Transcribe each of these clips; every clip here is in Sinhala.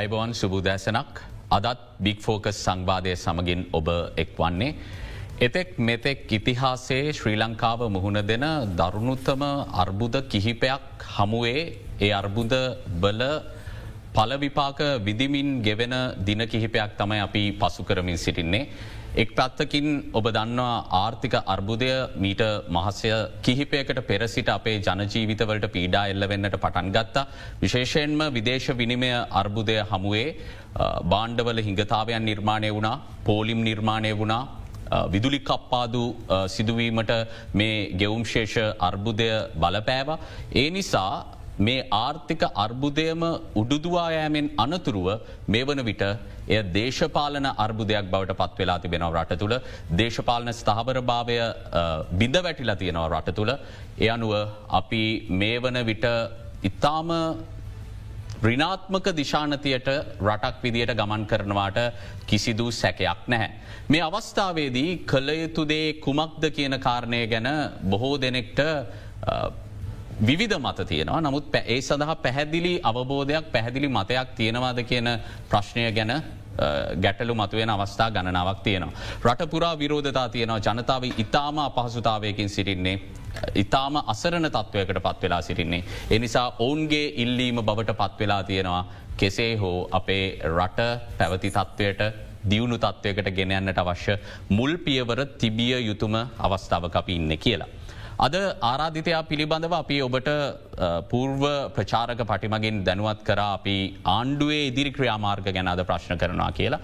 අයිබෝන් සුබූදෑසනක් අදත් බික් ෆෝකස් සංවාධය සමගින් ඔබ එක් වන්නේ. එතෙක් මෙතෙක් ඉතිහාසේ ශ්‍රී ලංකාව මුහුණ දෙන දරුණුත්තම අර්බුද කිහිපයක් හමුවේ ඒ අර්බුද බල පලවිපාක විදිමින් ගෙවෙන දින කිහිපයක් තමයි අපි පසු කරමින් සිටින්නේ. එක් පත්තකින් ඔබ දන්නවා ආර්ථික අර්බුදය මීට මහසය කිහිපයකට පෙරසිට අපේ ජනජීවිතවලට පීඩා එල්ල වෙන්නට පටන් ගත්තා. විශේෂයෙන්ම විදේශ විනිමය අර්බුදය හමුවේ බාණ්ඩවල හිඟතාවයන් නිර්මාණය වුණා පෝලිම් නිර්මාණය වුණා විදුලි කප්පාදු සිදුවීමට මේ ගෙවුම්ශේෂ අර්බුදය බලපෑවා. ඒ නිසා මේ ආර්ථික අර්බුදයම උඩුදුවායෑමෙන් අනතුරුව මේ වන විට එය දේශපාලන අර්බුදයක් බවට පත් වෙලා තිබෙනව රට තුළ දේශපාලන ස්ථාවර භාවය බිඳ වැටිලා තියෙනව රට තුළ එ අනුව අපි මේ වන විට ඉතාම රිනාත්මක දිශානතියට රටක් විදියට ගමන් කරනවාට කිසිදු සැකයක් නැහැ. මේ අවස්ථාවේදී කළ යුතුදේ කුමක්ද කියන කාරණය ගැන බොහෝ දෙනෙක්ට විධ මත තියෙනවා නමුත් ඒ සඳහා පැහැදිලි අවබෝධයක් පැහැදිලි මතයක් තියෙනවාද කියන ප්‍රශ්නය ගැන ගැටලු මතුවෙන අවස්ථා ගණනාවක් තියෙනවා. රටපුරා විරෝධතා තියෙනවා ජනතාව ඉතාම අපහසුතාවයකින් සිටින්නේ. ඉතාම අසරණ තත්ත්වයකට පත්වෙලා සිටින්නේ. එනිසා ඔවුන්ගේ ඉල්ලීම බවට පත්වෙලා තියෙනවා කෙසේ හෝ අපේ රට පැවති තත්ත්වයට දියුණු තත්ත්වයකට ගෙනයන්නට අවශ්‍ය මුල් පියවර තිබිය යුතුම අවස්ථාවක අපි ඉන්න කියලා. අද ආරාධිතයා පිළිබඳව අපි ඔබට පූර්ව ප්‍රචාරක පටිමගින් දැනුවත් කර අපි ආණ්ඩුවේ ඉදිරි ක්‍රියාමාර්ග ගැන අද ප්‍රශ්න කරනවා කියලා.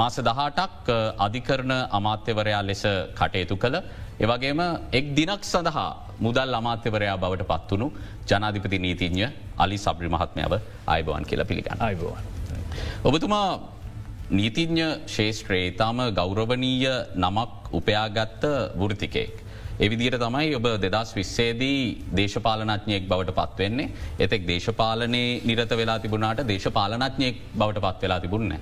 මාස දහටක් අධිකරණ අමාත්‍යවරයා ලෙස කටයුතු කළ. එවගේම එක් දිනක් සඳහා මුදල් අමාත්‍යවරයා බවට පත්වුණු ජනාධිපති නීතිඥ අලි සබ්‍රි මහත්මයාව අයිබවන් කියලා පිළිගන්න අයිබවන්. ඔබතුමා නීතිඥ ශේෂත්‍රයේ තාම ගෞරවනීය නමක් උපයාගත්ත වෘතිකෙක්. එවිදිට තමයි ඔබ දෙදස් විස්සේදී දේශපාලනඥයෙක් බවට පත්වෙන්නේ එතෙක් දේශපාලනය නිරත වෙලා තිබුණාට දේශපාලනඥයෙක් බවට පත් වෙලා තිබුන්න.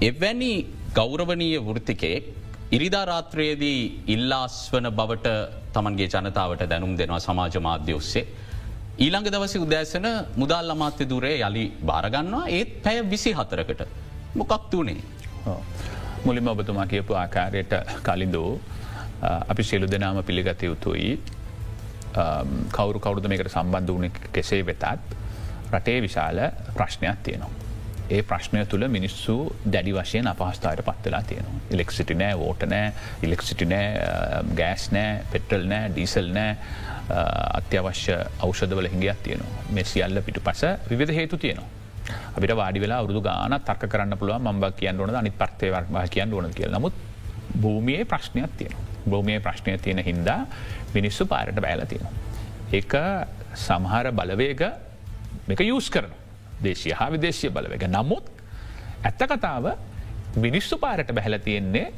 එවැනි ගෞරවනීය වෘතිකෙක් ඉරිදාරාත්‍රයේදී ඉල්ලාස්වන බවට තමන්ගේ ජනතාවට දැනුම් දෙනවා සමාජ මාධ්‍ය ඔස්සේ. ඊළඟ දවසි උදෑසන මුදල් අමාත්‍ය දුරේ යළි භාරගන්නවා ඒත් පැය විසි හතරකට මොකක් තුනේ. මුලිම ඔබතුමා කියපු ආකාරයට කලින්දෝ අපි සියලු දෙනාම පිළිගත යුතුයි කවරු කවරුද මේකට සම්බන්ධ වන කෙසේ වෙතත් රටේ විශාල ප්‍රශ්නයක් තියෙනවා. ඒ ප්‍රශ්නය තුළ මිනිස්සු දැඩි වශයෙන් අපහස්ථායට පත්වෙලා තියෙනවා. ඉලෙක්සිටි නෑ ෝට නෑ ඉලෙක්සිටි නෑ ගෑස් නෑ පෙටල් නෑ ඩීසල් නෑ අත්‍යවශ්‍ය අවෂදවල හිගයක් තියෙනවා. මේ සියල්ල පිටු පස විවිධ හේතු තියෙනවා. අපිට වාඩි වෙලා අවුදු ගාන තර්ක කරන්න පුළුව මම්බ කියන්න ඕන අනි පර්තයවර්වා කියන්න ඕන කිය නමුත් භූමියයේ ප්‍රශ්නයක් තියෙනවා. භූමිය ප්‍රශ්නය තියෙන හින්දා මිනිස්සු පාරට බෑල තියෙනවා. එක සමහර බලවේග මේක යස් කරන දේශය හා විදේශය බලවේග. නමුත් ඇත්ත කතාව මිනිස්සු පාරට බැහල තියෙන්නේ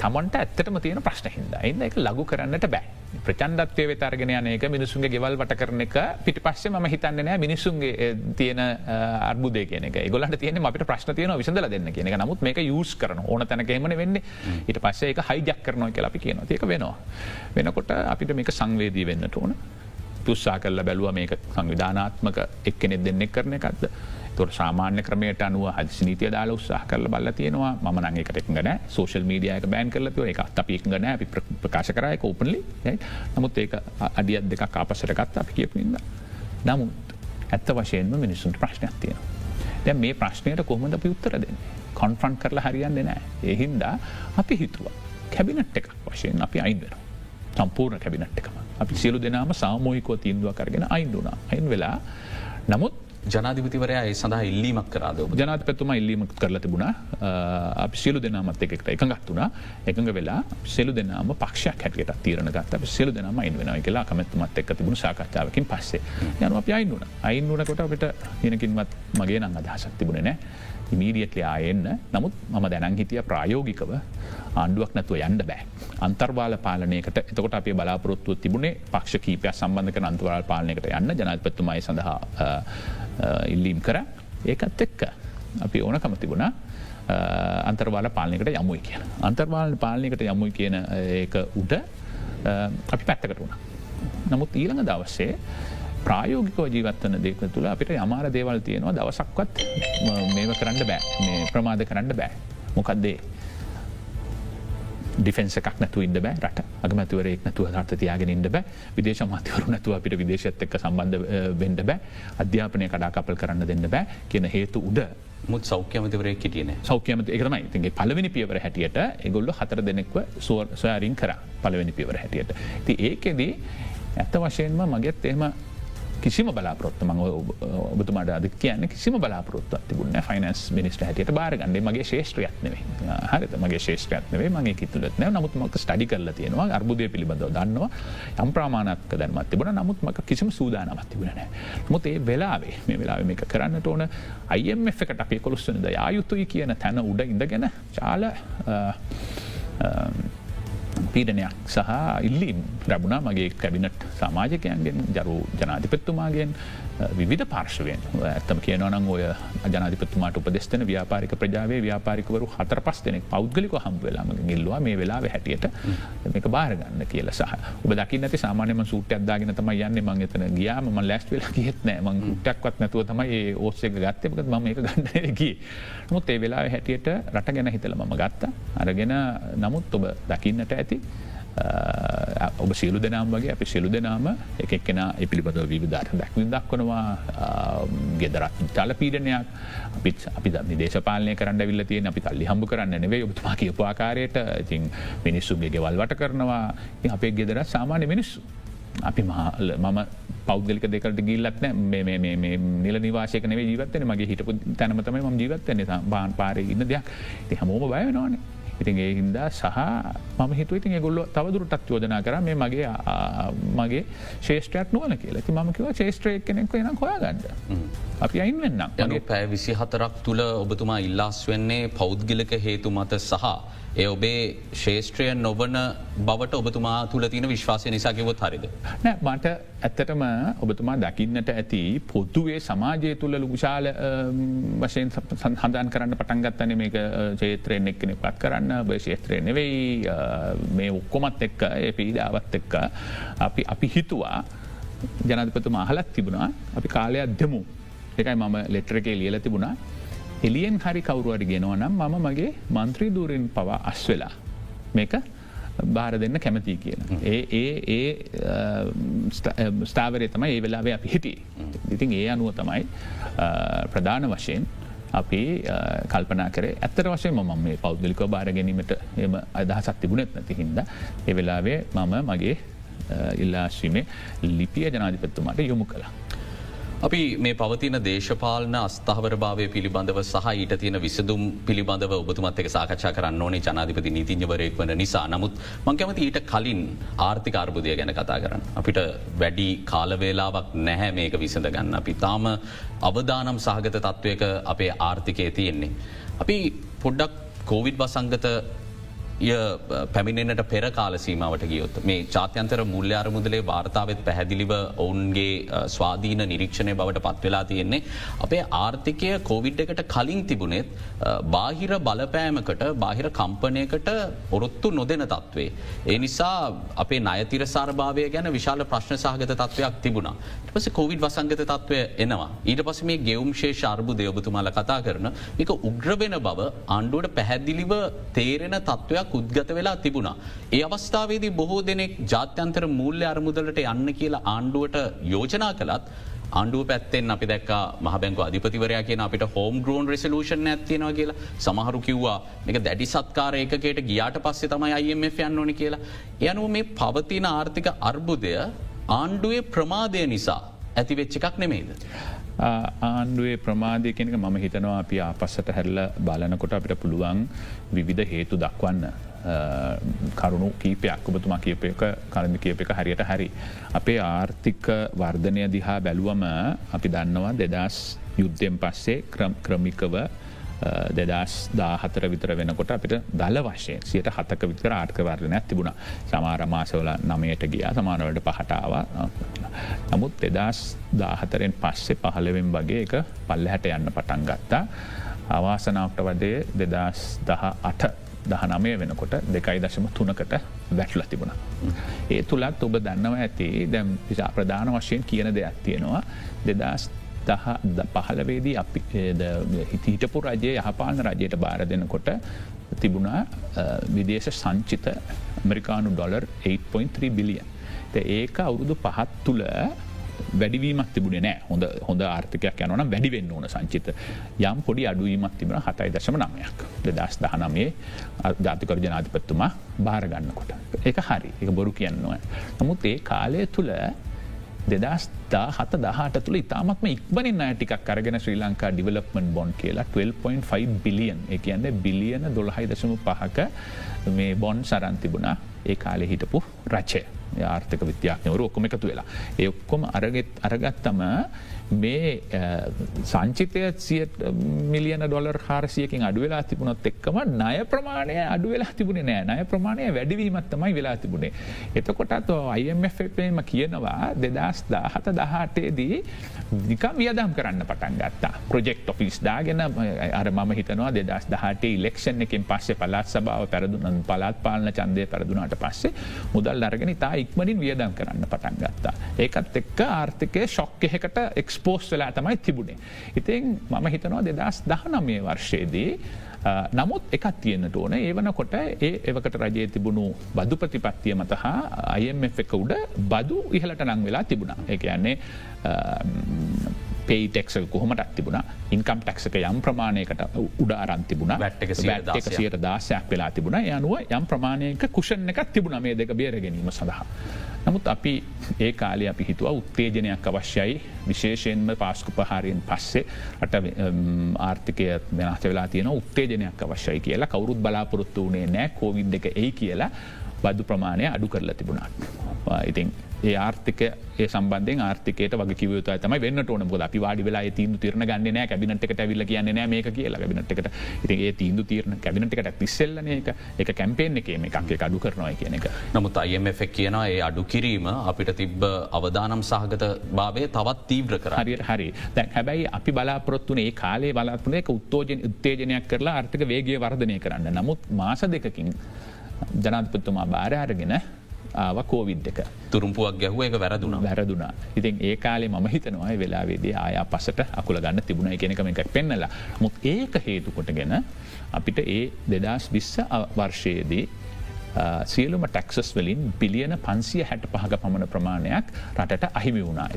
තමන්ට ඇත්තටම තියෙන ප්‍රශ්න හිද එන්න එක ලගු කරන්නට බෑ. ප්‍රචන්ඩත්වය වෙතරගෙන යනක මිනිසුන්ගේ ගෙවල් වට කරන එක පිටි පස්සේ ම හිතන්න නෑ මිනිසුන්ගේ තියෙන අර්බුදය කියන ගොලට තියන අපට ප්‍රශ්න තියන විසඳල දෙන්න කියන නමුත් මේක යුස් කරන ඕන තැනකේමන වෙන්න ඉට පස්සේ එක හයිජක් කරනය කියලා අපි කියන ඒක වෙනවා. වෙනකොට අපිට මේක සංවේදී වෙන්නට ඕන. තුස්සා කරල බැලුව මේක සංවිධානාත්මක එක්කෙනෙ දෙන්නෙක් කරන එකක්ද තොර සාමාන්‍ය ක්‍රමයට අනුව හදි නීතිය දාල උත්සාහ කරල බල තියෙනවා ම නගේකට ගන සෝෂල් මීඩියක බෑන් කරලතිව එක අපික් ගන අපි ප්‍රකාශ කරයක ඕපනලි නමුත් ඒක අඩියත් දෙක කාපසරගත් අපි කියපින්න. නමුත් ඇත්ත වශයෙන්ම මිනිසුන්ට ප්‍රශ්නයක් තියෙනවා. දැ මේ ප්‍රශ්නයට කොහොමද අපි උත්තර දෙන්න. කොන්ෆ්‍රන්් කරලා හරියන්න නෑ එහින්දා අපි හිතුවා කැබිනට් එකක් වශයෙන් අපි අයින් වෙන. සම්පූර්ණ කැබිනට් එකම අපි සියලු දෙනාම සාමෝහිකෝ තිීන්දුව කරගෙන අයින්දුනා අයින් වෙලා නමුත් ජනාධිපතිවරයා ඒ සඳහා ඉල්ලීමක් කරාද ජනතපැතුම ඉල්ලීමක් කරල තිබුණ. අපි සියලු දෙනාමත් එකට එකඟත් වුණා. එකඟ වෙලා සෙලු දෙනාම පක්ෂයක් හැටියට තීරණ ගත් අප සෙලු දෙනම ඉන් වෙන කියලා කමැතුමත් එක් තිබුණ සාකච්ඡාවකින් පස්සේ. යනු අප අයින්නුන අයින්නුනකොට අපිට නිනකින්වත් මගේ නං අදහසක් තිබුණ නෑ ඉමීඩියට්ලි ආයෙන්න්න නමුත් මම දැනන් හිටිය ප්‍රායෝගිකව ආණ්ඩුවක් නැතුව යන්න බෑ. අන්තර්වාල පාලනයකට එතකොට අපේ බලාපොරොත්තුව තිබුණේ පක්ෂ කීපය සම්බන්ධක අන්තවරල් පාලනයකට යන්න ජනල්පත්තුමයි සඳහා ඉල්ලීම් කර ඒකත් එක්ක අපි ඕනකම තිබුණා අන්තර්වාල පාලනකට යමුයි කියන. අන්තර්වාල පාලනකට යමුයි කියන ඒක උඩ අපි පැත්තකට වුණ. නමුත් ඊළඟ දවස්සේ ප්‍රායෝගිකව ජීවත්වන දෙක තුළ අපිට යමාර දේවල් තියෙනවා දවසක්වත් මේව කරන්න බෑ. මේ ප්‍රමාද කරන්න බෑ. මොකක්දේ ඩිෆෙන්ස එකක් නැතු ඉන්න බෑ රට. අගමතිවරෙක් නැතුව හත තියාගෙන ඉන්න බෑ. විදේශ මතිවරු නැතුව අපිට විදේශත් එක්ක සම්බන්ධ වෙන්ඩ බෑ. අධ්‍යාපනය කඩාකපල් කරන්න දෙන්න බෑ කියන හේතු උඩ මුත් සෞඛ්‍යමතිවරය කිටියන සෞඛ්‍යමති එකතමයි තිගේ පලවෙනි පියවර හැටියට එගොල්ල හතර දෙනෙක්ව සොයාරින් කර. පලවෙනි පියවර හැටියට. ති ඒකෙදී ඇත්ත වශයෙන්ම මගෙත් එහෙම කිසිම බලාපොත්ත ම ඔබතුමාට අද කියන්න කිසිම බලාපොත්ත තිබුණ ෆයිනන්ස් මිනිස්ට හැට බාරගන්න මගේ ශේෂත්‍රයත්නවේ හරිත මගේ ශේෂත්‍රයත්නවේ මගේ කිතුලත් නෑ නමුත්මක ස්ටඩි කරල තියෙනවා. අර්බුදය පිළිබඳව දන්නවා. යම් ප්‍රමාණක් දැන්මත් තිබන නමුත් මක කිසිම සූදානමත් තිබුණනෑ මුත් ඒ වෙලාවේ මේ වෙලා මේක කරන්නට ඕන අයම එකට අපේ කොළුස්සනද ආයුතුයි කියන තැන උඩ ඉඳගෙන චාල පීඩනයක් සහ ඉල්ලීම් ලැබුණා මගේ කැබිනට් සමාජකයන්ගෙන් ජරු ජනාධිපත්තුමාගෙන් විධ පාර්ශවයෙන්. ඇත්තම කියනවනම් ඔය ජනාධිපත්තුමාට උපදෙස්තන ව්‍යාපාරික ප්‍රජාවේ ව්‍යාපාරිකවරු හතර පස් දෙනෙක් පෞද්ගලික හම් වෙලාම ගිල්ලවා මේ වෙලාව හැටියට මේක බාරගන්න කියල සහ. ඔබ දකි නැති සාමානයම සූට අදදාගෙන තම යන්න. මං එතන ගියාම ම ලැස් වෙලා කියත්නෑ මං ටක්වත් නැතුව තමයි ඕස්සක ගත්තයකත් ම එක ගන්නකි නමුත් ඒ වෙලා හැටියට රට ගැන හිතල මම ගත්තා. අරගෙන නමුත් ඔබ දකින්නට ඇති. ඔබ සියලු දෙනම් වගේ අපි සියලු දෙනාම එකක්ෙන එපිළිබඳ විවිධාට දැක්වින් දක්වනවා. ගෙදරත් ජල පීඩනයක්. අපිත් අපි දන්නේ දේශපාලනය කරන්න විල්ල තියෙන අපි තල්ලි හම්බ කරන්න නෙවේ ඔබතුමා කියපවාකාරයට ඉතින් මිනිස්සුගේ ගෙවල්වට කරනවා. අපේ ගෙදරත් සාමාන්‍ය මිනිස්සු. අපි මහල මම පෞද්ගලික දෙකට ගිල්ලත් නිල නිවාශයක නේ ජීවත්තන මගේ හිටපු තැනමතම ම ජීවත්තන්නේ බාන් පාරය ඉන්න දෙයක්. ති හමෝම බය නොනේ ඉතින් ඒ හින්දා සහ මම හිතු ඉතින් ගොල්ල තවදුරටත් යෝජනා කර මේ මගේ මගේ ශේෂත්‍රයක් නොවන කියලා. ති මකිව ශේෂත්‍රය කෙනෙක් එන හොයාගන්න. අපි අයින් වෙන්න පැෑ විසි හතරක් තුළ ඔබතුමා ඉල්ලාස් වෙන්නේ පෞද්ගලක හේතු මත සහ ඒ ඔබේ ශේෂත්‍රය නොවන බවට ඔබතුමා තුළ තින විශ්වාසය නිසාකිවොත් හරිද. නෑ මට ඇත්තටම ඔබතුමා දකින්නට ඇති පොද්දුවේ සමාජය තුළ ලුගුශාල වශයෙන් හඳන් කරන්න පටන්ගත්තන මේක චේත්‍රයෙන් එක්කෙන පත් කරන්න. ශේත්‍රය නෙවෙයි මේ ඔක්කොමත් එක්ක ඒ පීඩාවත් එක්ක අපි අපි හිතුවා ජනධපතුම අහලත් තිබුණා. අපි කාලයක් දෙමු. එකයි මම ලෙට්‍රකේ ලියල තිබුණා. එලියෙන් හරි කවරුවට ගෙනවා නම් මම මගේ මන්ත්‍රී දූරෙන් පවා අස් වෙලා මේක බාර දෙන්න කැමති කියන. ඒ ඒ ඒ ස්ථාවරය තමයි ඒ වෙලාවේ අපි හිටිය. ඉතින් ඒ අනුව තමයි ප්‍රධාන වශයෙන් අපි කල්පනා කර ඇත්තර වශය ම මේ පෞද්ගලික බාර ගැනීමට එම අදහසත් තිබුණෙත් නැති හින්ද ඒ වෙලාවේ මම මගේ ඉල්ලාශීමේ ලිපිය ජනාධිපත්තුමට යොමු කලා. අපි මේ පවතින දේශපාලන අස්ථාවර භාවය පිළිබඳව සහ ඊට තියෙන විසදුම් පිළිබඳව ඔබතුමත් එක සාකච්ඡා කරන්න ඕනේ ජනාධිපති නීතිඥවරයෙක් වන නිසා නමුත් මංකැමති ඊට කලින් ආර්ථික අර්බුදය ගැන කතා කරන්න. අපිට වැඩි කාලවේලාවක් නැහැ මේක විසඳ ගන්න. අපි තාම අවදානම් සහගත තත්ත්වයක අපේ ආර්ථිකය තියෙන්නේ. අපි පොඩ්ඩක් කෝවිඩ් වසංගත පැමිණෙන්ට පෙර කාල සීමාවට ගියොත් මේ ජාත්‍යන්තර මුල්්‍ය අරමුදලේ වාර්තාවත් පැහැදිලිව ඔවුන්ගේ ස්වාධීන නිරීක්ෂණය බවට පත්වෙලා තියෙන්නේ. අපේ ආර්ථිකය කෝවිඩ් එකට කලින් තිබුණෙත් බාහිර බලපෑමකට බාහිර කම්පනයකට ඔරොත්තු නොදෙන තත්වේ. ඒ නිසා අපේ නයතිර සාර්භාවය ගැන විශාල ප්‍රශ්න සහගත තත්වයක් තිබුණා. පස කොවිඩ් වසංගත තත්වය එනවා. ඊට පස මේ ගෙවුම් ශේෂ අර්බු දෙයොබතුමාල කතා කරන එක උග්‍රවෙන බව ආණ්ඩුවට පැහැදිලිව තේරෙන තත්ත්වයක් තත්ත්වයක් උද්ගත වෙලා තිබුණා. ඒ අවස්ථාවේදී බොහෝ දෙනෙක් ජාත්‍යන්තර මූල්‍ය අරමුදලට යන්න කියලා ආණ්ඩුවට යෝජනා කළත් ආණ්ඩුව පැත්තෙන් අපි දැක් මහබැංක අධිපතිවරයා කියන අපිට හෝම් ග්‍රෝන් රෙසලූෂන් ඇතිනවා කියලා සමහරු කිව්වා මේක දැඩි සත්කාරයකට ගියාට පස්සේ තමයි අයිF යන්න ඕනි කියලා. යනුව මේ පවතින ආර්ථික අර්බුදය ආණ්ඩුවේ ප්‍රමාදය නිසා ඇතිවෙච්ච එකක් නෙමේද. ආණ්ඩුවේ ප්‍රමාධය කෙනෙක මම හිතනවා අපි ආපස්සට හැල්ල බලනකොට අපිට පුළුවන් විවිධ හේතු දක්වන්න. කරුණු කීපයක් ඔබතුමා කියපයක කරදි කියප එක හරියට හරි. අපේ ආර්ථික වර්ධනය දිහා බැලුවම අපි දන්නවා දෙදස් යුද්ධෙන් පස්සේ ක්‍රමිකව දෙදස් දාහතර විතර වෙනකොට අපිට දල වශයෙන් සියට හතක විතර ආර්ථකවර්ධනයක් තිබුණ. සමාර මාසවල නමයට ගියා සමානවලට පහටාව නමුත් දෙදස් දාහතරෙන් පස්සේ පහලවෙන් වගේ එක පල්ල හැට යන්න පටන් ගත්තා. අවාසනාවට වදේ දෙදස් දහ අට දහනමය වෙනකොට දෙකයි දශම තුනකට වැටල තිබුණ. ඒ තුළත් ඔබ දන්නව ඇති දැම් විසා ප්‍රධාන වශයෙන් කියන දෙයක් තියෙනවා. දෙදස් දහ පහලවේදී අපි හිතීටපු රජයේ යහපාලන රජයට බාර දෙනකොට තිබුණා විදේශ සංචිත ඇමරිකානු ඩොලර් 8.3 බිලියන්. ඒක අවුරුදු පහත් තුළ වැඩිවීමක් තිබුණේ නෑ හොඳ හොඳ ආර්ථකයක් යනවන වැඩිවෙන්න ඕන සංචිත යම් පොඩි අඩුවීමක් තිබෙන හතයි දශම නමයක් දෙදස් දහනමේ ජාතිකර ජනාධිපත්තුමා භාරගන්නකොට. ඒක හරි එක බොරු කියන්නවා. නමුත් ඒ කාලය තුළ දෙදස් දා හත දහට තුළ ඉතාමත්ම ඉක්බනින් අය ටිකක් කරගෙන ශ්‍රී ලංකා ඩිවලපමන් බොන්් කියලා 12.5 බිලියන් එක කියන්න බිලියන දොළහයි දශම පහක මේ බොන්් සරන්තිබුණා ඒ කාලෙ හිටපු රචය. ආර්ථක විද්‍යාඥවරු ඔක්කොම එකතු වෙලා. ඒ ඔක්කොම අරගෙත් අරගත්තම මේ සංචිතය සිය මිලියන ඩොලර් හාරසියකින් අඩුවෙලා තිබුණොත් එක්කම ණය ප්‍රමාණය අඩුවෙලා තිබුණේ නෑ ණය ප්‍රමාණය වැඩිවීමත් තමයි වෙලා තිබුණේ. එතකොටත් අයිMFම කියනවා දෙදස් දාහත දහටේදී නිකම් වියදම් කරන්න පටන් ගත්තා. ප්‍රජෙක්් ඔෆිස් දාගෙන අර ම හිතනවා දෙදස් දහට ඉලෙක්ෂන් එකින් පස්සේ පලාත් සභාව පැරදුන පලාත් පාලන චන්දය පැරදුනාට පස්සේ මුදල් අරගෙන තා ඉක්මනින් වියදම් කරන්න පටන් ගත්තා. ඒකත් එක්ක ආර්ථකය ශොක්ක එකට එක්ස්පෝස් වෙලා තමයි තිබුණේ. ඉතින් මම හිතනවා දෙදස් දහනමේ වර්ෂයේදී නමුත් එකත් තියෙන්න්නට ඕන. ඒවනකොට ඒ එවකට රජයේ තිබුණු බදු ප්‍රතිපත්තිය මත හා අයම් එක උඩ බදු ඉහලට නං වෙලා තිබුණා. එක යන්නේ පේටෙක්ස කොහොමට තිබුණ? ඉන්කම් ටක්ක යම් ප්‍රමාණයකට උඩ අරන්තිබුණ වැට්ක සියට දාසයක් වෙලා තිබුණ. යනුව යම් ප්‍රමාණයක කුෂණ එකක් තිබුණ මේ දෙක බේර ගැනීම සඳහා. නමුත් අපි ඒ කාලය අපි හිතුව උත්තේජනයක් අවශ්‍යයි. විශේෂයෙන්ම පාස්කු පහාරයෙන් පස්සේ අට ආර්ථිකය වෙනස්ත වෙලා තියෙන උත්තේජනයක් අවශ්‍යයි කියලා. කවරුත් බලාපොරොත්තු වනේ නෑ කෝවිඩ් එක ඒ කියලා බදු ප්‍රමාණය අඩු කරලා තිබුණා. ඉතින් ඒ ආර්ථික ඒ සම්බන්ධ ආර්ථිකට වගේ කිවත තම වෙන්න ඕන. ොද අපි වාඩි වෙලා තීන්දු තිරන ගන්න නෑ කැබිනට්ට ඇවිල්ල කියන්න මේක කියලා ඉති ඒ තීන්දු තීරන කැබිනට්කට පිස්සෙල්ලන එක එක කැම්පේෙන් එක මේ එකක් අඩු කරනවා කියන එක. නමුත් අයමෙක් කියනවා ඒ අඩු කිරීම අපිට තිබ්බ අවදානම් සහගත භාවය තවත් තීව්‍ර කර හරියට හරි දැ හැබැයි අපි බලාපොත්තුනේ කාලේ බලාපනේ උත්තෝජන උත්තේජනයක් කරලා ආර්ථක වේගේ වර්ධනය කරන්න. නමුත් මාස දෙකකින් ජනාධපත්තුමා බාරයාරගෙන ආව කෝවිද් එක. තුරුම්පුවක් ගැහුව එක වැරදුන. වැරදුනා. ඉතින් ඒ කාලේ ම හිතනවා වෙලාවේදී ආය පසට අකුල ගන්න තිබුණ එකනකම එකක් පෙන්නලා. මුත් ඒක හේතුකොටගෙන අපිට ඒ දෙදස් විස්ස වර්ෂයේදී සියලුම ටක්සස් වලින් බිලියන පන්සිය හැට පහක පමණ ප්‍රමාණයක් රටට අහිමි වුණා.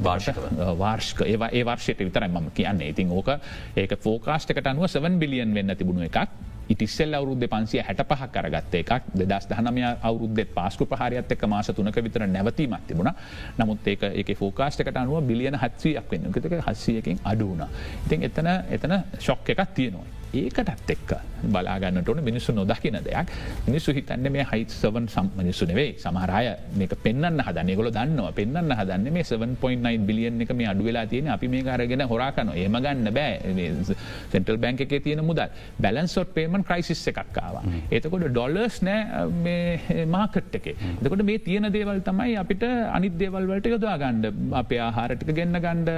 වාර්ෂක ඒ වර්ෂයට විතරයි මම කියන්නේ. ඉතින් ඕක ඒක ෆෝකාස්ටකට අනුව 7 බිලියන් වෙන්න තිබුණු එකක් ඉටිස්සෙල් අවුරුද්ධ පන්සිය හැට පහ කරගත්ත එකක් දෙදස් දහනමය අවුරුද්ධ පාස්කු පහරයත් එක් මාස තුනක විතර නැවතීමත් තිබුණ නමුත් ඒක ඒක ෆෝකාස්ටකට අනුව බිලියන හත්සියක් වෙන්න එකක හස්සියකින් අඩුවන. ඉතින් එතන එතන ශොක් එකක් තියෙනවා. ඒකටත් එක්ක බලාගන්නට ඕන මිනිස්සු නොදකින දෙයක්. මිනිස්සු හිතන්න මේ හයිත් සවන් සම් මිනිස්සු නෙවේ සමහරය මේක පෙන්න්න හදන්න. ගොල දන්නවා. පෙන්න්න හදන්න මේ 7.9 බිලියන් එක මේ අඩුවෙලා තියෙන අපි මේ අරගෙන හොරාකන ඒම ගන්න බෑ. සෙන්ටල් බැංක එක තියෙන මුදල්. බැලන්සොට් පේමන් ක්‍රයිසිස් එකක්කාවා එතකොට ඩොලර්ස් නෑ මාකට් එක. එතකොට මේ තියෙන දේවල් තමයි අපිට අනිත් දේවල්වලට යොදා ගණ්ඩ අපේ ආහාරටික ගන්න ගණ්ඩ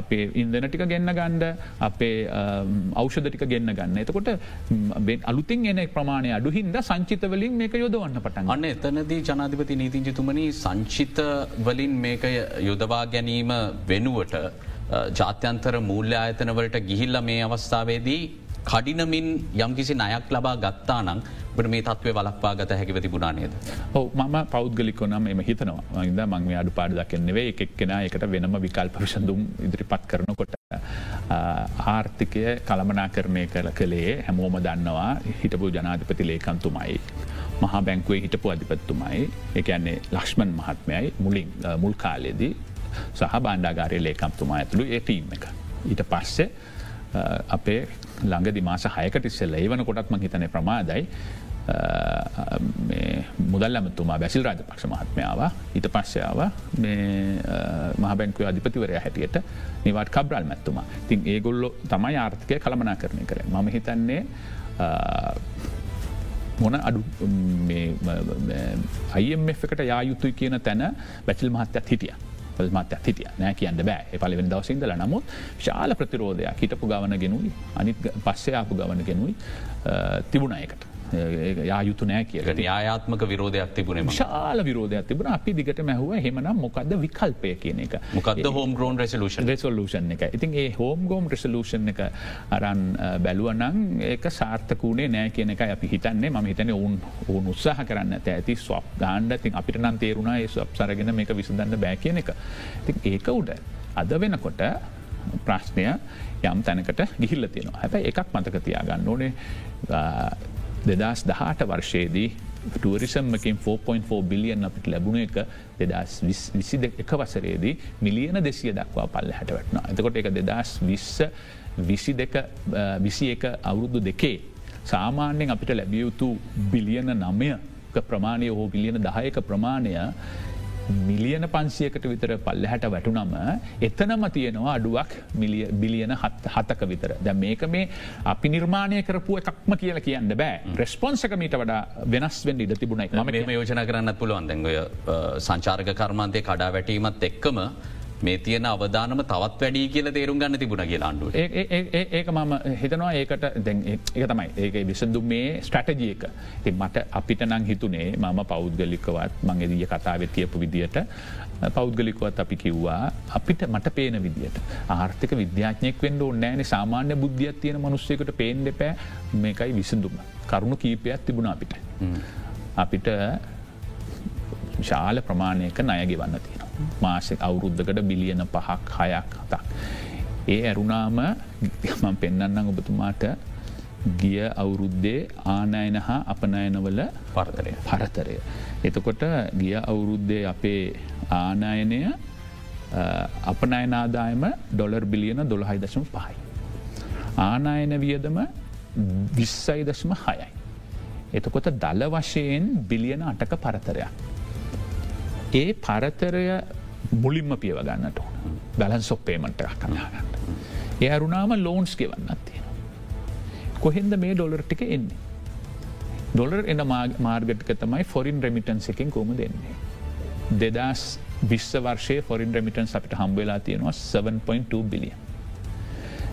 අපේ ඉන්දන ටික ගන්න ගණ්ඩ අපේ අවෂධටික ගන්න ගන්න එතකොට අලුතින් එන ප්‍රමාණය අඩු හින්ද සංචිතවලින් මේක යොදවන්න පටන් අන්න එතනදී ජනාධිපති නීතිංජතුමනි සංචිත වලින් මේක යොදවා ගැනීම වෙනුවට ජාත්‍යන්තර මූල්‍ය ආයතනවලට ගිහිල්ල මේ අවස්ථාවේදී කඩිනමින් යම්කිසි නයක් ලබා ගත්තා නං බට මේ තත්වේ වලක්වා ගත හැකිව තිබුණනේද. ඔව මම පෞද්ගලිකොනම් එම හිතනවා මද මං අඩු පාඩ දක්කෙන්නෙවේ එකක් කෙන එකට වෙනම විකල්ප විසඳුම් ඉදිරිපත් කරනකොට. ආර්ථිකය කළමනා කරණය කළ කළේ හැමෝම දන්නවා හිටපු ජනාධිපති ලේකන්තුමයි. මහා බැංකුවේ හිටපු අධිපත්තුමයි එකන්නේ ලක්ෂ්මන් මහත්මයයි මුලින් මුල් කාලයේදී සහ බණ්ඩාගාරය ලේකම්තුමා ඇතුළු ඒ ටීම් එක. ඊට පස්සේ අපේ ළඟ දිමාස හයකට ඉස්සෙල්ල ඒවන කොටත්ම හිතන ප්‍රමාදයි මුදල් ඇමතුමා බැසිල් රාජ පක්ෂ මහත්මාව ඊට පශ්‍යාව මහබැංකුව අධිපතිවරය හැටියට නිවට කබ්‍රල් මැත්තුමා. තින් ඒගොල්ලො තමයි ආර්ථකය කළමනා කරණය කර මම හිතන්නේ මොන අඩු අයිම් එකට යායුතුයි කියන තැන බැචිල් මහත්තයක් හිටිය. මත් හිටිය. නෑ කියන්න බෑ. පලිවෙන් දවසිදල නමුත් ශාල ප්‍රතිරෝධයක් හිටපු ගවන ගෙනුයි. අනිත් පස්සේ ආපු ගවන ගෙනුයි තිබුණ එකට යායුතු නෑ කිය න්‍යායාත්මක විරෝධයක් තිබුණේ ශාල විරෝධයක් තිබුණ. අපි දිගට මැහුව හෙමනම් මොකක්ද විකල්පය කියන එක. මොකක්ද හෝම් ගෝන් රෙසලූෂන් රෙසල්ලූෂන් එක ඉතින් ඒ හෝම් ගෝම් රෙසලූෂන් එක අරන් බැලුවනං ඒක සාර්ථකුණේ නෑ කියන එක අපි හිතන්නේ. ම හිතන ඔවුන් ඔවුන් උත්සාහ කරන්න ඇති. ස්වප් ගාන්ඩ තින් අපිට නම් තේරුණා ඒ ස්වප් සරගෙන මේක විසඳන්න බෑ කියන එක. ති ඒක උඩ අද වෙනකොට ප්‍රශ්නය යම් තැනකට ගිහිල්ල තියෙනවා. හැබැ එකක් මතක තියාගන්න ඕනේ දෙදස් දහට වර්ෂයේදී ටරිසම්මකින් 4.4 බිලියන් අපිට ලැබුණ එක දෙදස් විසි එක වසරේදී මිලියන දෙසිය දක්වා පල්ල හැට වැටන එතකොට එක දෙදස් විස්ස විසි දෙක විසි එක අවුරුදු දෙකේ සාමාන්‍යෙන් අපිට ලැබියයුතු බිලියන නමය ප්‍රමාණය හෝ බිලියන දහයක ප්‍රමාණය මිලියන පන්සියකට විතර පල්ලහැට වැටුනම එතනම තියෙනවා අඩුවක් බිලියන හතක විතර. ද මේක මේ අපි නිර්මාණය කරපු එකක්ම කියල කියන්න බෑ. ප්‍රස්පොන්සක මීට වඩා වෙනස් වෙන්ඩ ඉඩ තිබුණයි ම යෝජන කරන්න පුළුවන්. දැන්ගය සංචාර්ග කර්මාන්තය කඩා වැටීමත් එක්කම මේ තියෙන අවධානම තවත් වැඩී කියල තේරුම් ගන්න තිබුණ කියලා අන්ඩු ඒක මම හිතනවා ඒකට ඒ තමයි. ඒක විසඳු මේ ස්ට්‍රටජියක ති මට අපිට නං හිතුනේ මම පෞද්ගලිකවත් මං එදිය කතාවත් කියපු විදිට පෞද්ගලිකුවත් අපි කිව්වා අපිට මට පේන විදිට ආර්ථික විද්‍යාඥයෙක් වෙන්ඩ ඕන්නෑන සාමාන්‍ය බුද්ධියත් තියෙන මනුස්සයකට පේෙන් දෙපෑ මේකයි විසඳුම. කරුණු කීපයක් තිබුණ අපිට. අපිට ශාල ප්‍රමාණයක නයගෙවන්න තියෙන. මාසෙක් අවුරුද්ධකට බිලියන පහක් හයක් හතක්. ඒ ඇරුණාම මම පෙන්නන්නම් ඔබතුමාට ගිය අවුරුද්දේ ආනයන හා අපනයනවල පරතරය පරතරය. එතකොට ගිය අවුරුද්දේ අපේ ආනායනය අපනයනාදායම ඩොලර් බිලියන දොළහයි දශම පහයි. ආනායන වියදම විස්සයි දශම හයයි. එතකොට දල වශයෙන් බිලියන අටක පරතරයක්. ඒ පරතරය මුලින්ම පියව ගන්නට ඕන බැලන් සොප්පේමට කනාගන්න. ඒ අරුණාම ලෝන්ස් ගෙවන්නත් තියෙන. කොහෙන්ද මේ ඩොලර් ටික එන්නේ. ඩොලර් එන මාර්ගටක තමයි ෆොරින් රෙමිටන්ස් එකින් කොම දෙන්නේ. දෙදස් විශ්ව වර්ෂය ෆොරින් රෙමිටන්ස් අපිට හම්බවෙලා තියෙනවා 7.2 බිලියන්.